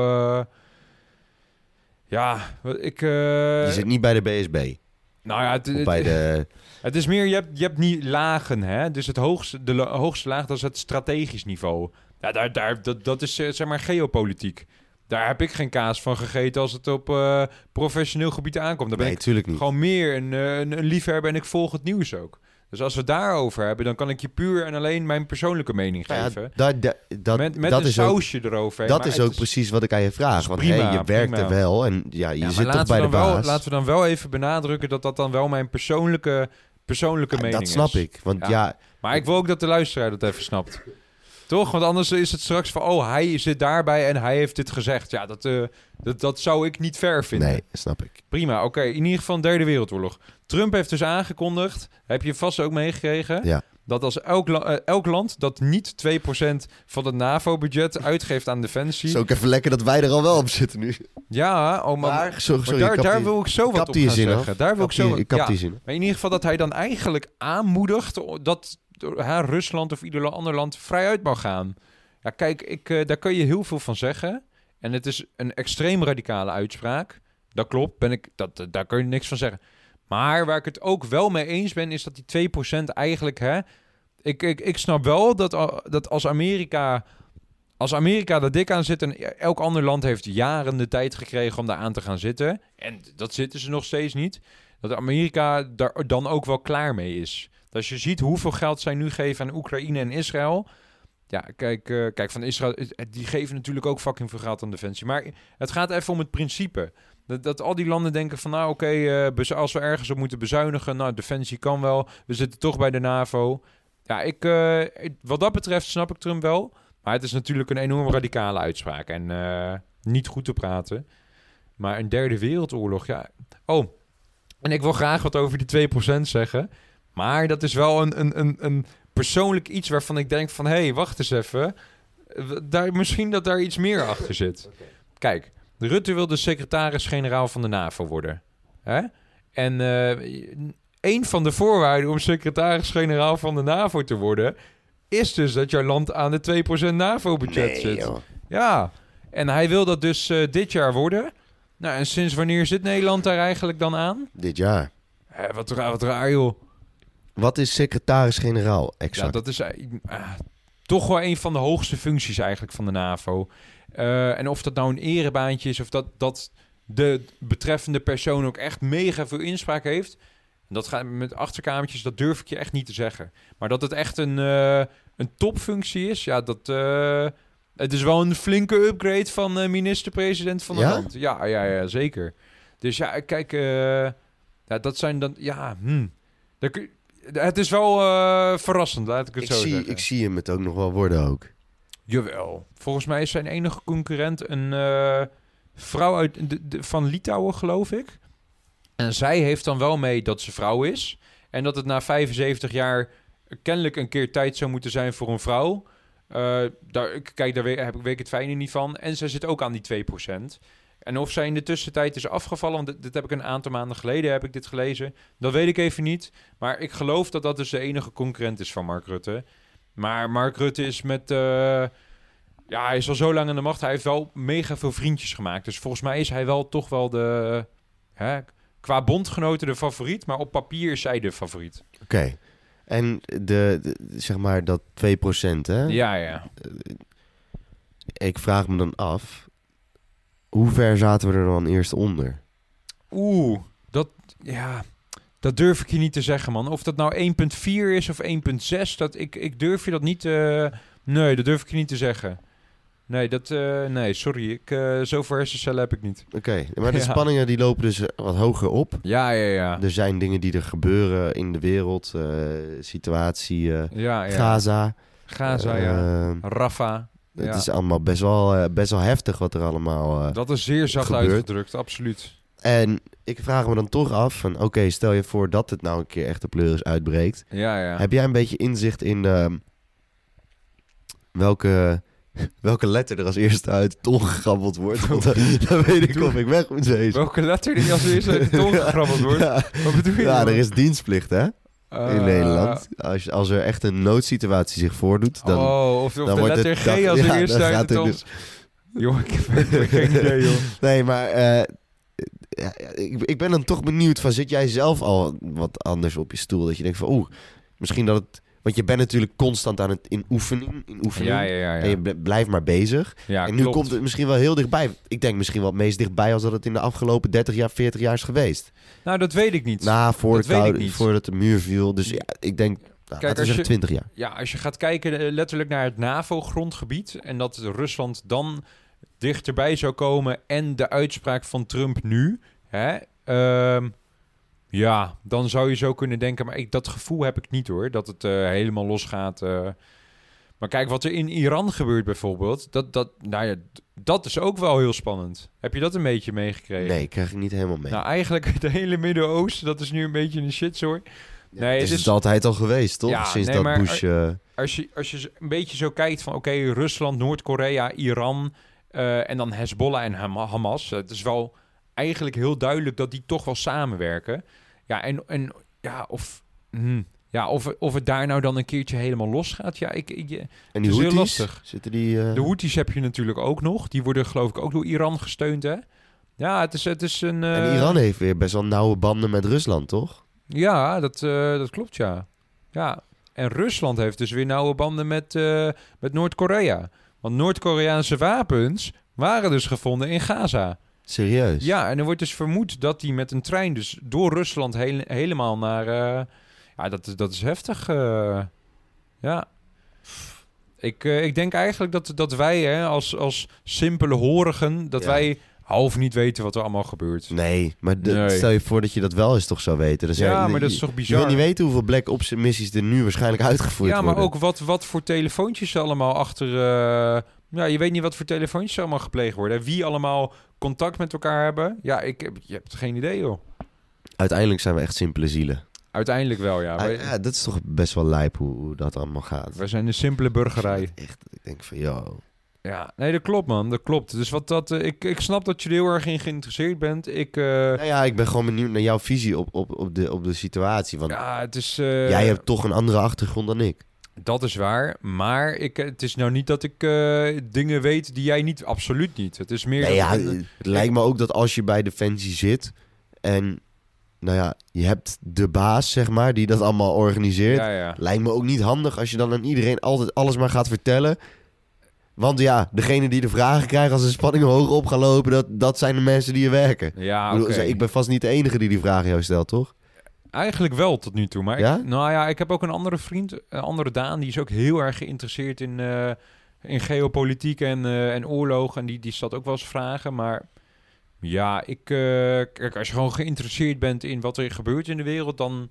ja, ik... je zit niet bij de BSB. Nou ja, het, bij de... *laughs* Het is meer, je hebt, je hebt niet lagen, hè? Dus het hoogste, de hoogste laag, dat is het strategisch niveau. Ja, daar, daar, dat, dat is eh, zeg maar geopolitiek. Daar heb ik geen kaas van gegeten als het op eh, professioneel gebied aankomt. Daar ben Nee, ik natuurlijk niet. gewoon meer een, eh, een, een liefhebber en ik volg het nieuws ook. Dus als we het daarover hebben, dan kan ik je puur en alleen mijn persoonlijke mening Nou ja, geven. dat, dat, dat, met met dat een is ook, sausje erover. dat is ook precies wat ik aan je vraag. is Want prima, hey, je werkt prima. er wel en ja, je Ja, zit toch bij de dan wel- baas. laten we dan wel even benadrukken dat dat dan wel mijn persoonlijke, persoonlijke Ja, mening dat snap is. ik. Want Ja. ja, Maar ik wil ook dat de luisteraar dat even snapt. Toch? Want anders is het straks van... oh, hij zit daarbij en hij heeft dit gezegd. Ja, dat, eh, dat, dat zou ik niet ver vinden. nee, snap ik. Prima, oké. In ieder geval een derde wereldoorlog. Trump heeft dus aangekondigd... heb je vast ook meegekregen... Ja. dat als elk, la- eh, elk land dat niet 2% van het NAVO-budget uitgeeft aan defensie... Het is ook even lekker dat wij er al wel op zitten nu. Ja, oh, maar, Maar, sorry, maar sorry, daar, ik daar die- wil ik zo wat op gaan af. zeggen. Daar wil kap ik zo... die- ik kap ja. die zin. Maar in ieder geval dat hij dan eigenlijk aanmoedigt dat Rusland of ieder ander land vrij uit mag gaan. Ja, kijk, ik, eh, daar kun je heel veel van zeggen. En het is een extreem radicale uitspraak. Dat klopt, ben ik, dat, daar kun je niks van zeggen. Maar waar ik het ook wel mee eens ben, is dat die 2% eigenlijk... Hè, ik, ik, ik snap wel dat, a- dat als Amerika... Als Amerika er dik aan zit en elk ander land heeft jaren de tijd gekregen om daar aan te gaan zitten. En dat zitten ze nog steeds niet dat Amerika daar dan ook wel klaar mee is. Als je ziet hoeveel geld zij nu geven aan Oekraïne en Israël. Ja, kijk, eh, kijk van Israël, die geven natuurlijk ook fucking veel geld aan defensie. Maar het gaat even om het principe. Dat, dat al die landen denken van, nou oké, eh, als we ergens op moeten bezuinigen, nou defensie kan wel. We zitten toch bij de NAVO. Ja, ik, eh, wat dat betreft snap ik Trump wel. Maar het is natuurlijk een enorm radicale uitspraak en niet goed te praten. Maar een derde wereldoorlog, ja. Oh, en ik wil graag wat over die 2% zeggen. Maar dat is wel een, een, een, een persoonlijk iets waarvan ik denk van... hé, hey, wacht eens even. Eh, Daar, misschien dat daar iets meer achter zit. *laughs* Kijk, Rutte wil de secretaris-generaal van de NAVO worden. Hè? En eh, een van de voorwaarden om secretaris-generaal van de NAVO te worden... is dus dat jouw land aan de 2% NAVO-budget Nee, zit. joh. Ja, en hij wil dat dus eh, dit jaar worden. Nou, en sinds wanneer zit Nederland daar eigenlijk dan aan? Dit jaar. Eh, wat, raar, wat raar, joh. Wat is secretaris-generaal Ja, exact? dat is eh, ah, toch wel een van de hoogste functies eigenlijk van de NAVO. Eh, en of dat nou een erebaantje is of dat, dat de betreffende persoon ook echt mega veel inspraak heeft. Dat gaat met achterkamertjes, dat durf ik je echt niet te zeggen. Maar dat het echt een, eh, een topfunctie is, ja, dat. eh, het is wel een flinke upgrade van eh, minister-president van het Ja? land. Ja, ja, ja, zeker. Dus ja, kijk, eh, ja, dat zijn dan. Ja, hm. Daar kun- het is wel eh, verrassend, laat ik het ik, zo zie, zeggen. ik zie hem het ook nog wel worden ook. Jawel. Volgens mij is zijn enige concurrent een eh, vrouw uit de, de- van Litouwen, geloof ik. En zij heeft dan wel mee dat ze vrouw is. En dat het na 75 jaar kennelijk een keer tijd zou moeten zijn voor een vrouw. Eh, daar, kijk, daar weet, heb ik weet ik het fijne niet van. En zij zit ook aan die 2%. En of zij in de tussentijd is afgevallen, want dit, dit heb ik een aantal maanden geleden heb ik dit gelezen. Dat weet ik even niet. Maar ik geloof dat dat dus de enige concurrent is van Mark Rutte. Maar Mark Rutte is met... eh, ja, hij is al zo lang aan de macht. Hij heeft wel mega veel vriendjes gemaakt. Dus volgens mij is hij wel toch wel de... Hè, qua bondgenoten de favoriet. Maar op papier is zij de favoriet. Oké. En de, de- zeg maar dat 2%, hè? Ja, ja. Ik vraag me dan af, hoe ver zaten we er dan eerst onder? Oeh, dat... Ja, dat durf ik je niet te zeggen, man. Of dat nou 1.4 is of 1.6, dat ik, ik durf je dat niet... eh, nee, dat durf ik je niet te zeggen. Nee, dat... eh, nee, sorry. Ik, eh zoveel hersencellen heb ik niet. Oké, maar de *laughs* Ja. spanningen die lopen dus wat hoger op. Ja, ja, ja. Er zijn dingen die er gebeuren in de wereld, situatie Ja, ja. Gaza. Gaza, ja. Eh, Rafa. Het Ja. is allemaal best wel, eh, best wel heftig wat er allemaal... eh, Dat is zeer zacht gebeurt. uitgedrukt, absoluut. En ik vraag me dan toch af van... Oké, stel je voor dat het nou een keer echt de pleuris uitbreekt. Ja, ja. Heb jij een beetje inzicht in ehm, welke, *laughs* welke letter er als eerste uit de tong gegrabbeld wordt? Want dan, *laughs* dan weet ik of ik weg moet wezen. Welke letter die als eerste uit de tong *laughs* gegrabbeld wordt? Wat bedoel je? ja er is dienstplicht hè, in Eh, Nederland. Als, als er echt een noodsituatie zich voordoet, dan, oh, of, dan de wordt letter het... G als ja, eerste gaat de tong. dus- Joh, ik heb geen *laughs* idee, joh. Nee, maar eh, ik, ik ben dan toch benieuwd van... Zit jij zelf al wat anders op je stoel? Dat je denkt van oeh, misschien dat het... Want je bent natuurlijk constant aan het in oefening. In oefening Ja, ja, ja. En je bl- blijft maar bezig. ja en nu klopt. komt het misschien wel heel dichtbij. Ik denk misschien wel het meest dichtbij als dat het in de afgelopen 30 jaar, 40 jaar is geweest. Nou, dat weet ik niet. Na, voor dat koude, niet. voordat de muur viel. Dus ja, ik denk, nou, we als je- 20 jaar. Ja, als je gaat kijken eh, letterlijk naar het NAVO-grondgebied... en dat Rusland dan dichterbij zou komen... en de uitspraak van Trump nu... Hè, ehm, ja, dan zou je zo kunnen denken... maar ik, dat gevoel heb ik niet hoor, dat het eh, helemaal losgaat... eh. Maar kijk, wat er in Iran gebeurt bijvoorbeeld... Dat, dat, nou ja, dat is ook wel heel spannend. Heb je dat een beetje meegekregen? Nee, krijg ik niet helemaal mee. Nou, eigenlijk het hele Midden-Oosten, dat is nu een beetje een shitzooi. nee, het is het is- altijd al geweest, toch? Ja, Sinds nee, dat maar- Bush... eh, als je, als je een beetje zo kijkt van... oké, Rusland, Noord-Korea, Iran... en dan Hezbollah en Ham- Hamas. Het is wel eigenlijk heel duidelijk dat die toch wel samenwerken. Ja, en, en ja, of... hm, ja, of, of het daar nou dan een keertje helemaal los gaat. Ja, ik, ik, en het die is heel lastig. zitten die... eh, de Houthis heb je natuurlijk ook nog. Die worden geloof ik ook door Iran gesteund, hè? Ja, het is, het is een... en eh, Iran heeft weer best wel nauwe banden met Rusland, toch? Ja, dat, eh, dat klopt, ja. Ja, en Rusland heeft dus weer nauwe banden met, eh, met Noord-Korea. Want Noord-Koreaanse wapens waren dus gevonden in Gaza. Serieus? Ja, en er wordt dus vermoed dat die met een trein dus door Rusland heel- helemaal naar... eh, Ja, dat, is- dat is heftig. eh. ja. Ik, eh, ik denk eigenlijk dat, dat wij hè, als, als simpele horigen... dat Ja. wij half niet weten wat er allemaal gebeurt. Nee, maar de- Nee. stel je voor dat je dat wel eens toch zou weten. Dan Ja, je- maar dat is je- toch Je bizar? wil niet weten hoeveel Black Ops missies er nu waarschijnlijk *laughs* uitgevoerd Ja, maar worden. ook wat, wat voor telefoontjes ze allemaal achter... ja, je weet niet wat voor telefoontjes allemaal gepleegd worden. Wie allemaal contact met elkaar hebben. Ja, ik heb, je hebt geen idee, joh. Uiteindelijk zijn we echt simpele zielen. Uiteindelijk wel, ja. Ah, ja, dat is toch best wel lijp hoe, hoe dat allemaal gaat. wij zijn een simpele burgerij. Echt, ik denk van, yo. Ja, nee, dat klopt, man. Dat klopt. Dus wat dat... eh, ik, ik snap dat je er heel erg in geïnteresseerd bent. Ik... eh, Nou ja, ik ben gewoon benieuwd naar jouw visie op, op, op, de, op de situatie. Want ja, het is... eh, jij hebt toch een andere achtergrond dan ik. Dat is waar. Maar ik, het is nou niet dat ik eh, dingen weet die jij niet... Absoluut niet. Het is meer... Nee, ja, dat- het lijkt me ook dat als je bij Defensie zit en nou ja, je hebt de baas, zeg maar, die dat allemaal organiseert. ja, ja. Lijkt me ook niet handig als je dan aan iedereen altijd alles maar gaat vertellen. Want ja, degene die de vragen krijgen als de spanningen hoog op gaan lopen, dat, dat zijn de mensen die er werken. Ja, ik, bedoel, ik ben vast niet de enige die die vragen jou stelt, toch? Eigenlijk wel tot nu toe. Maar Ja? ik, nou ja, ik heb ook een andere vriend, een andere Daan, die is ook heel erg geïnteresseerd in, eh, in geopolitiek en, eh, en oorlog. En die, die stelt ook wel eens vragen. Maar ja, ik, eh, kijk, als je gewoon geïnteresseerd bent in wat er gebeurt in de wereld, dan,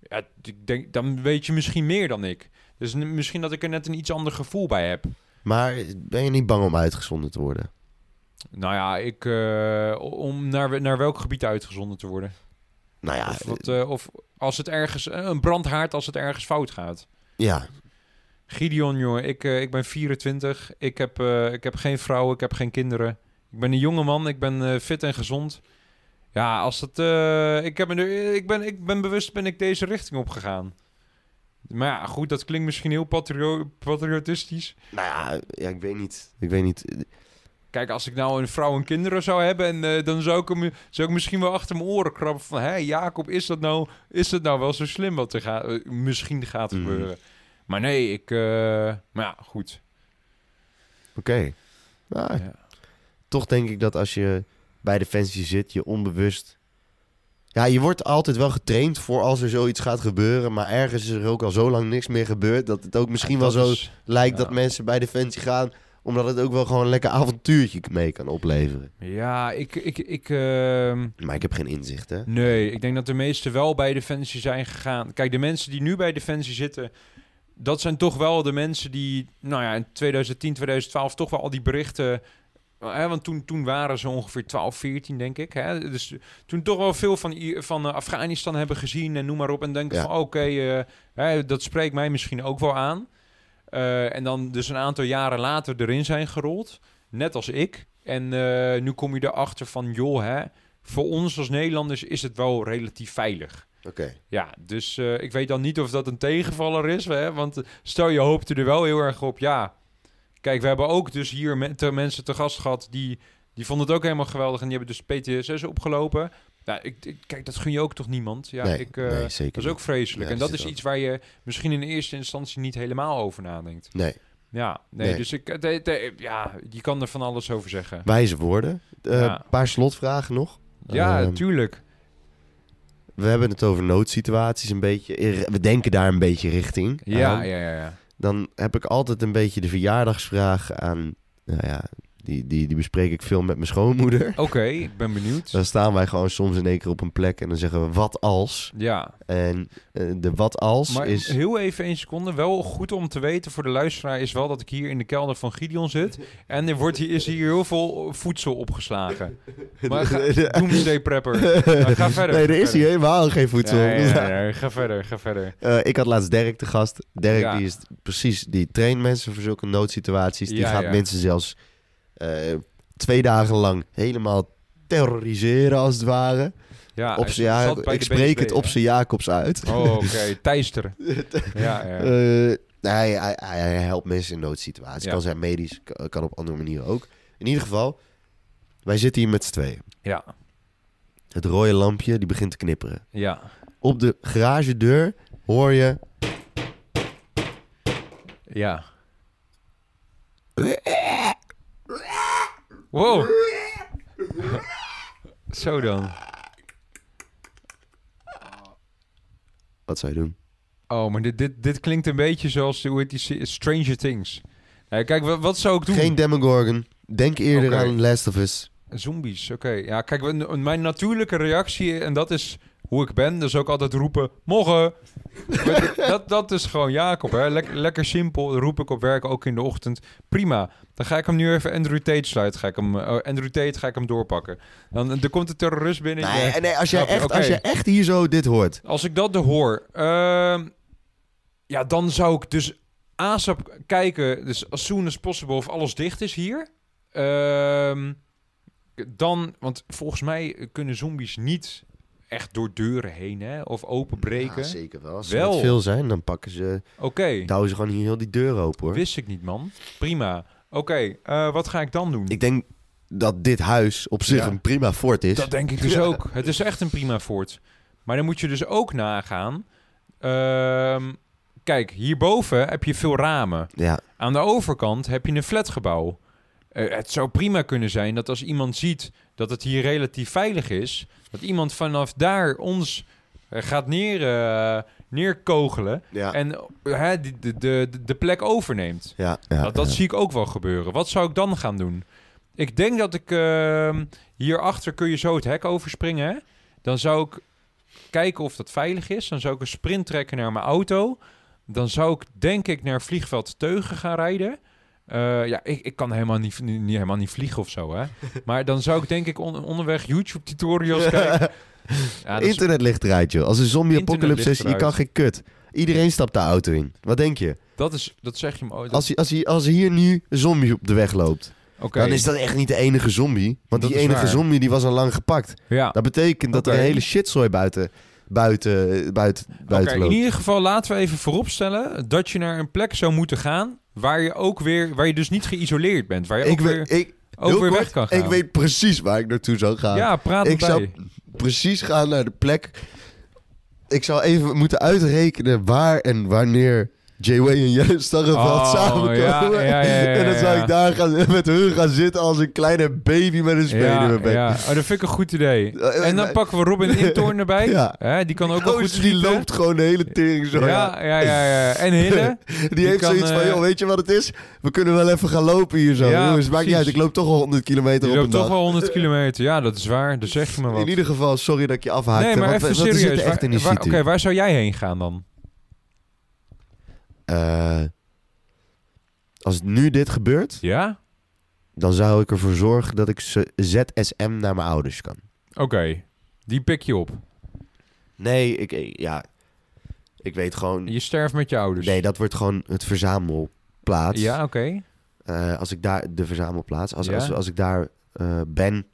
ja, ik denk, dan weet je misschien meer dan ik. Dus misschien dat ik er net een iets ander gevoel bij heb. Maar ben je niet bang om uitgezonden te worden? Nou ja, ik, eh, om naar, naar welk gebied uitgezonden te worden? Nou ja, Of, wat, eh, of als het ergens, eh, een brandhaard als het ergens fout gaat. ja. Gideon, jongen, ik, eh, ik ben 24. Ik heb, eh, ik heb geen vrouw, ik heb geen kinderen. Ik ben een jonge man, ik ben eh, fit en gezond. Ja, als het, eh, ik, heb me er, ik, ben, ik ben bewust ben ik deze richting opgegaan. Maar ja, goed, dat klinkt misschien heel patrio patriotistisch. Nou ja, ja, ik weet niet. Ik weet niet. Kijk, als ik nou een vrouw en kinderen zou hebben... En, eh, dan zou ik, hem, zou ik misschien wel achter mijn oren krabben van... Hé, Jacob, is dat, nou, is dat nou wel zo slim wat er gaat, eh, misschien gaat Mhm. gebeuren? Maar nee, ik... eh, maar ja, goed. Oké. Nou, Ja. toch denk ik dat als je bij Defensie zit, je onbewust... Ja, je wordt altijd wel getraind voor als er zoiets gaat gebeuren. Maar ergens is er ook al zo lang niks meer gebeurd... dat het ook misschien wel zo is- lijkt ja. dat mensen bij Defensie gaan... omdat het ook wel gewoon een lekker avontuurtje mee kan opleveren. Ja, ik... ik, ik ehm, Maar ik heb geen inzicht, hè? nee, ik denk dat de meesten wel bij Defensie zijn gegaan. Kijk, de mensen die nu bij Defensie zitten... Dat zijn toch wel de mensen die, nou ja, in 2010, 2012 toch wel al die berichten... eh, Hè, want toen, toen waren ze ongeveer 12, 14, denk ik. Hè? Dus toen toch wel veel van, van eh, Afghanistan hebben gezien en noem maar op. En denken Ja. van, oké, eh, dat spreekt mij misschien ook wel aan. Eh, en dan dus een aantal jaren later erin zijn gerold. Net als ik. En eh, nu kom je erachter van, joh, hè, voor ons als Nederlanders is het wel relatief veilig. Oké. Ja, dus eh, ik weet dan niet of dat een tegenvaller is. Hè? Want stel je hoopte er wel heel erg op. Ja, kijk, we hebben ook dus hier mensen te gast gehad... Die, die vonden het ook helemaal geweldig en die hebben dus PTSS opgelopen. Nou, ik, ik- kijk, dat gun je ook toch niemand? Ja, nee, ik, eh, nee, zeker dat is ook vreselijk. Ja, en dat is iets waar je misschien in eerste instantie niet helemaal over nadenkt. Nee, Ja, nee, Nee. dus ik, eh, de- de- ja, je kan er van alles over zeggen. wijze woorden. Een Ja. paar slotvragen nog. Ja, Ehm, tuurlijk. We hebben het over noodsituaties een beetje. We denken daar een beetje richting. Ja, aan. ja, ja, ja. Dan heb ik altijd een beetje de verjaardagsvraag aan. Nou ja, die, die, die bespreek ik veel met mijn schoonmoeder. *laughs* Oké, ik ben benieuwd. Dan staan wij gewoon soms in één keer op een plek en dan zeggen we wat als. Ja, En eh, de wat als Maar is. heel even één seconde. Wel goed om te weten voor de luisteraar is wel dat ik hier in de kelder van Gideon zit. En er wordt hier, is hier heel veel voedsel opgeslagen. *laughs* Maar ga, Doomsday Prepper. *laughs* Maar ga verder. nee, er is hier helemaal geen voedsel. Ja, ja, ja, ja, ga verder, ga verder. Eh, ik had laatst Dirk te gast. Dirk Ja. die is precies, die traint mensen voor zulke noodsituaties. Die gaat mensen zelfs twee dagen lang helemaal terroriseren als het ware. Ja, op hij z'n ja, ik spreek BSB, het op zijn Jacobs uit. Oh, oké. *laughs* Teister. *laughs* Ja, ja. Eh, hij, hij, hij helpt mensen in noodsituaties. Ja. Kan zijn medisch, kan, kan op andere manieren ook. In ieder geval, wij zitten hier met z'n tweeën. ja, Het rode lampje die begint te knipperen. ja. Op de garagedeur hoor je... Ja. Wow. *laughs* Zo dan. Wat zou je doen? Oh, maar dit, dit, dit klinkt een beetje zoals, hoe heet die, Stranger Things. Kijk, wat, wat zou ik doen? Geen Demogorgon. Denk eerder aan Last of Us. Zombies, oké. Ja, kijk, mijn natuurlijke reactie, en dat is hoe ik ben, dus ook altijd roepen, morgen. Maar dat, dat is gewoon Jacob, hè. Lek- lekker simpel, roep ik op werk, ook in de ochtend. Prima. Dan ga ik hem nu even Andrew Tate sluiten. Ga ik hem, eh, Andrew Tate ga ik hem doorpakken. Dan er komt een terrorist binnen. Nee, Ja. nee als, jij je? echt, als jij echt hier zo dit hoort. Als ik dat hoor, ehm, ja, dan zou ik dus ASAP kijken, dus as soon as possible, of alles dicht is hier. Ehm, dan, want volgens mij kunnen zombies niet echt door deuren heen, hè, of openbreken. Ja, zeker wel. Als Wel. veel zijn, dan pakken ze... Oké, Douwen ze gewoon hier heel die deur open, hoor. wist ik niet, man. Prima. Oké, eh, wat ga ik dan doen? Ik denk dat dit huis op zich Ja. een prima fort is. Dat denk ik dus Ja. *laughs* ook. Het is echt een prima fort. Maar dan moet je dus ook nagaan. ehm, kijk, hierboven heb je veel ramen. Ja, Aan de overkant heb je een flatgebouw. Eh, het zou prima kunnen zijn dat als iemand ziet dat het hier relatief veilig is, dat iemand vanaf daar ons eh, gaat neer, eh, neerkogelen ja, en de, de, de, de plek overneemt. ja. ja, dat dat ja. zie ik ook wel gebeuren. Wat zou ik dan gaan doen? Ik denk dat ik ehm, hierachter kun je zo het hek overspringen. Hè? Dan zou ik kijken of dat veilig is. Dan zou ik een sprint trekken naar mijn auto. Dan zou ik denk ik naar vliegveld Teugen gaan rijden. Eh, ja, ik, ik kan helemaal niet, niet, niet- helemaal niet vliegen of zo, hè. *laughs* Maar dan zou ik denk ik on- onderweg YouTube-tutorials kijken. *laughs* Ja, is- Internet ligt eruit, joh. Als een zombie Internet apocalypse is, je kan geen kut. Iedereen stapt de auto in. Wat denk je? dat, is, dat zeg je me ooit. Als, als, als hier nu een zombie op de weg loopt, dan is dat echt niet de enige zombie. Want Dat die enige waar. zombie die was al lang gepakt. ja. Dat betekent dat er een hele shitzooi buiten, buiten, buiten, buiten Oké, in ieder geval laten we even vooropstellen dat je naar een plek zou moeten gaan waar je ook weer, waar je dus niet geïsoleerd bent, waar je Ik, ook weer, ik, ook weer kort, weg kan gaan. ik weet precies waar ik naartoe zou gaan. ja, praat ik zou precies gaan naar de plek. Ik zou even moeten uitrekenen waar en wanneer J-Way en Jelle *laughs* Starreveld Oh, samenkomen. ja, ja, ja, en dan zou ik daar gaan, *laughs* met hun gaan zitten als een kleine baby met een speler in ja, mijn bek. ja. Oh, dat vind ik een goed idee. *laughs* En dan pakken we Robin Intoorn erbij. Ja. Hè, die kan ook wel goed Gozer, die schieten. loopt gewoon de hele tering zo. Ja, ja, ja. En Hille. Die, heeft kan, zoiets van, eh, joh, weet je wat het is? We kunnen wel even gaan lopen hier zo. Ja, Jongens, maakt niet uit. Ik loop toch al 100 kilometer op een loopt toch dag. wel 100 kilometer. Ja, dat is waar. Dan zeg je me wat. In ieder geval, sorry dat ik je afhaakte. nee, maar even serieus. Oké, waar zou jij heen gaan dan? Eh, als nu dit gebeurt, Ja? dan zou ik ervoor zorgen dat ik z- ZSM naar mijn ouders kan. Oké. Die pik je op. Nee, ik, ik- ja, ik weet gewoon... Je sterft met je ouders. Nee, dat wordt gewoon het verzamelplaats. Ja, oké. Eh, als ik daar, de verzamelplaats, als, Ja. als, als ik daar eh, ben,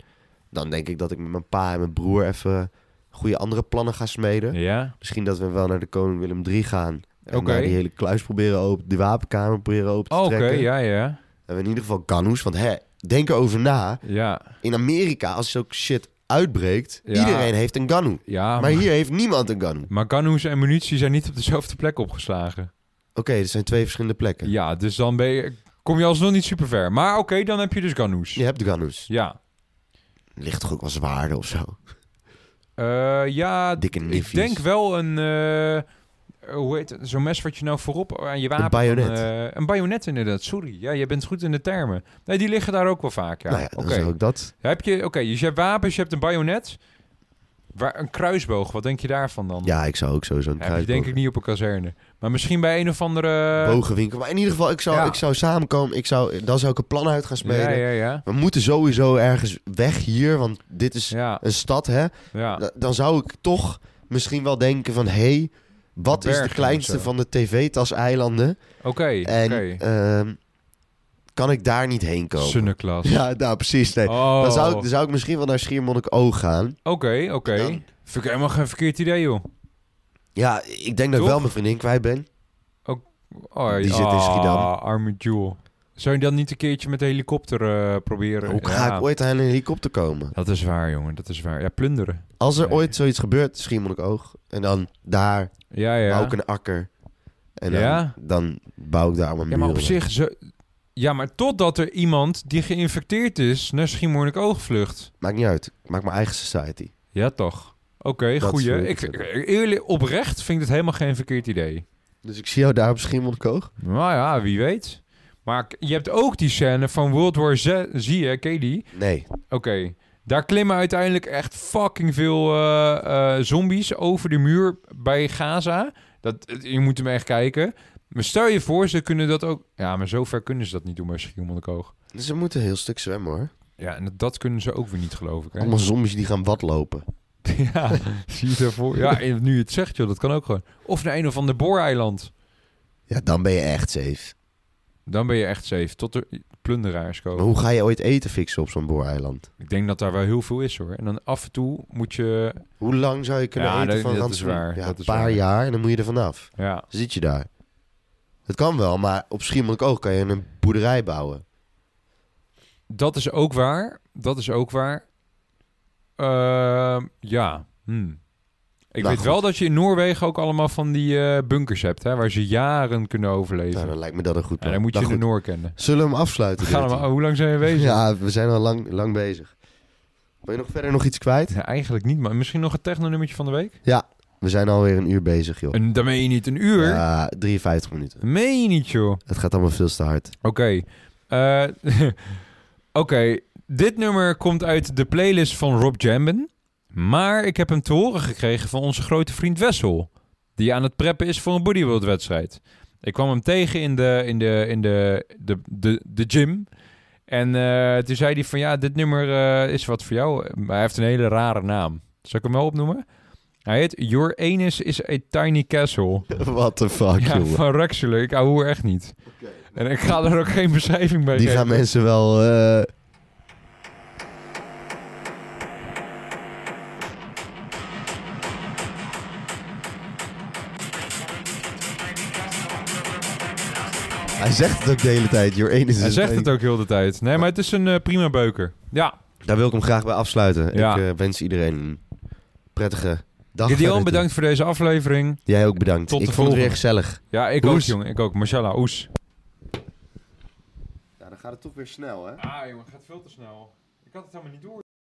dan denk ik dat ik met mijn pa en mijn broer even goede andere plannen ga smeden. Ja. Misschien dat we wel naar de Koning Willem III gaan. Oké. daar die hele kluis proberen open, die wapenkamer proberen open te Oh, Oké, trekken. ja, ja. En we in ieder geval Ganus, want hè, denk erover na. Ja. In Amerika, als zo'n shit uitbreekt, Ja. iedereen heeft een Ganu. Ja, maar hier heeft niemand een Ganu. Maar Ganoes en munitie zijn niet op dezelfde plek opgeslagen. Oké, er zijn twee verschillende plekken. Ja, dus dan ben je, kom je alsnog niet super ver. Maar oké, dan heb je dus Ganoes. Je hebt de Ganus. Ja. Ligt toch ook wel zwaarder of zo? Eh, ja, Dikke ik denk wel een... eh, hoe heet het? Zo'n mes wat je nou voorop aan je wapen... bajonet. eh, een bajonet inderdaad, sorry. Ja, je bent goed in de termen. Nee, die liggen daar ook wel vaak, ja. nou ja, zou ik dat... Heb je, oké, dus je hebt wapens, je hebt een bajonet. Waar, een kruisboog, wat denk je daarvan dan? Ja, ik zou ook sowieso een Ja, die denk kruisboog- ik niet op een kazerne. Maar misschien bij een of andere... bogenwinkel. Maar in ieder geval, ik zou, Ja. ik zou samenkomen. Ik zou, dan zou ik een plan uit gaan smeden. Ja, ja, ja. We moeten sowieso ergens weg hier, want dit is een stad, hè? Dan zou ik toch misschien wel denken van... hé, hey, wat is de kleinste van de tv-tas-eilanden? Oké, En ehm, kan ik daar niet heen komen? Sunneklas. *laughs* Ja, nou precies. Nee. Oh. Dan, zou ik, dan zou ik misschien wel naar Schiermonnikoog gaan. Oké, oké. Vind ik helemaal geen verkeerd idee, joh. Ja, ik denk dat ik wel mijn vriendin kwijt ben. Oh, Die zit in ah, Schiedam. arme Jewel. Zou je dan niet een keertje met de helikopter eh, proberen? Hoe ga Ja, ik ooit aan een helikopter komen? Dat is waar, jongen. Dat is waar. Ja, plunderen. Als er Nee. ooit zoiets gebeurt, Schiermonnikoog. En dan daar Ja, ja. bouw ik een akker. En dan, Ja? dan bouw ik daar mijn Ja, maar op muren. zich... Zo... Ja, maar totdat er iemand die geïnfecteerd is naar Schiermonnikoog vlucht. Maakt niet uit. Ik maak mijn eigen society. Ja, toch. Oké, goeie. ik zeggen. eerlijk, oprecht vind ik het helemaal geen verkeerd idee. Dus ik zie jou daar op Schiermonnikoog. Nou ja, wie weet. Maar je hebt ook die scène van World War Z, zie je, ken je die? Nee. Oké, daar klimmen uiteindelijk echt fucking veel eh, eh, zombies over de muur bij Gaza. Dat, je moet hem echt kijken. Maar stel je voor, ze kunnen dat ook... Ja, maar zover kunnen ze dat niet doen bij Schiermonnikoog. Ze moeten een heel stuk zwemmen hoor. Ja, en dat kunnen ze ook weer niet, geloof ik. Hè? Allemaal zombies die gaan watlopen. *laughs* Ja, zie je daarvoor? Ja, en nu je het zegt, joh, dat kan ook gewoon. Of naar een of ander booreiland. Ja, dan ben je echt safe. Dan ben je echt safe, tot de plunderaars Maar komen. hoe ga je ooit eten fixen op zo'n booreiland? Ik denk dat daar wel heel veel is, hoor. En dan af en toe moet je... Hoe lang zou je kunnen Ja, eten dat- van dat is waar, Ja, dat een paar waar. jaar en dan moet je er vanaf. Ja, Zit je daar. Het kan wel, maar op Schiermonnikoog kan je een boerderij bouwen. dat is ook waar. Dat is ook waar. Ehm, ja. hm. Ik Nou, weet goed. wel dat je in Noorwegen ook allemaal van die eh, bunkers hebt, hè, waar ze jaren kunnen overleven. Dan lijkt me dat een goed en plan. dan moet je Nou, de. Noor kennen. Zullen we hem afsluiten? We gaan hoe lang zijn we bezig? Ja, we zijn al lang, lang bezig. Wil je nog verder nog iets kwijt? Ja, eigenlijk niet, maar misschien nog het techno-nummertje van de week? We zijn alweer een uur bezig, joh. En dan meen je niet een uur? Ja, 53 minuten. Meen je niet, joh. Het gaat allemaal veel te hard. Oké. Eh, *laughs* Oké, dit nummer komt uit de playlist van Rob Jambin. Maar ik heb hem te horen gekregen van onze grote vriend Wessel. Die aan het preppen is voor een bodybuild wedstrijd. Ik kwam hem tegen in de, in de, in de, de, de, de gym. En eh, toen zei hij van ja, dit nummer eh, is wat voor jou. Maar hij heeft een hele rare naam. Zal ik hem wel opnoemen? Hij heet Your Anus is a Tiny Castle. *laughs* What the fuck, Ja, jongen. van Ruxelen. Ik hou er echt niet. En ik ga er ook geen beschrijving bij Die geven. gaan mensen wel... eh, Hij zegt het ook de hele tijd. Your anus is Hij zegt het ook heel de tijd. Nee, maar het is een eh, prima beuker. Ja. Daar wil ik hem graag bij afsluiten. Ja. Ik eh, wens iedereen een prettige dag. Gideon, toe. bedankt voor deze aflevering. Jij ook bedankt. Tot ik de vond het weer volgende. gezellig. Ja, ik Oes. ook, jongen. Ik ook. Mashallah, oes. Ja, dan gaat het toch weer snel, hè? Ah, jongen, het gaat veel te snel. Ik had het helemaal niet door.